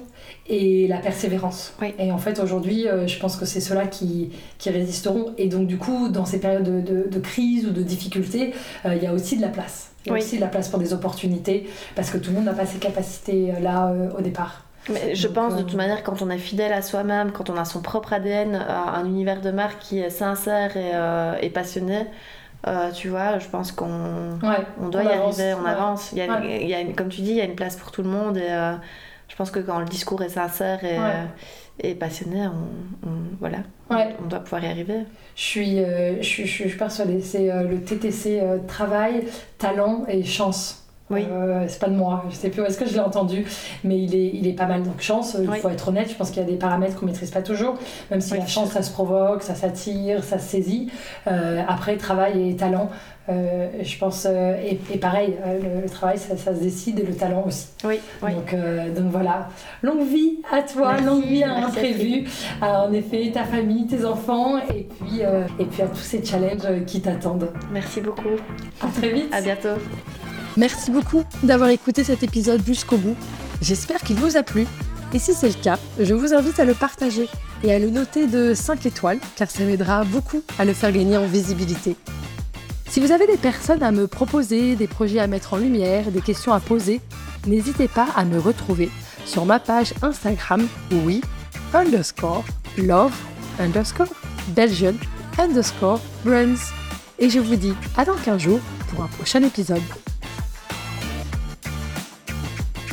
et la persévérance. Oui. Et en fait, aujourd'hui, euh, je pense que c'est ceux-là qui, qui, résisteront. Et donc, du coup, dans ces périodes de, de, crise ou de difficulté, euh, il y a aussi de la place. Il y a aussi de la place pour des opportunités, parce que tout le monde n'a pas ces capacités-là au départ. Mais je pense de toute manière, quand on est fidèle à soi-même, quand on a son propre ADN, un univers de marque qui est sincère et, et passionné, euh, tu vois, je pense qu'on on doit y arriver, on avance. Il y a, il y a comme tu dis, il y a une place pour tout le monde et euh, je pense que quand le discours est sincère et, euh, et passionné, on, voilà, on, doit pouvoir y arriver. Je suis, je, suis, je suis persuadée, c'est le TTC travail, talent et chance. Oui. Euh, c'est pas de moi, je sais plus où est-ce que je l'ai entendu, mais il est, il est pas mal. Donc, chance, il faut être honnête, je pense qu'il y a des paramètres qu'on maîtrise pas toujours, même si la chance, ça se provoque, ça s'attire, ça se saisit. Euh, après, travail et talent, euh, je pense, et, pareil, le, travail, ça, ça, se décide et le talent aussi. Oui, Donc, donc voilà, longue vie à toi, longue vie à l'imprévu, à en effet ta famille, tes enfants, et puis, et puis à tous ces challenges qui t'attendent. Merci beaucoup. À très vite. À bientôt. Merci beaucoup d'avoir écouté cet épisode jusqu'au bout. J'espère qu'il vous a plu. Et si c'est le cas, je vous invite à le partager et à le noter de 5 étoiles, car ça m'aidera beaucoup à le faire gagner en visibilité. Si vous avez des personnes à me proposer, des projets à mettre en lumière, des questions à poser, n'hésitez pas à me retrouver sur ma page Instagram, oui, underscore, love, underscore, Belgian, underscore, brands. Et je vous dis à dans 15 jours pour un prochain épisode.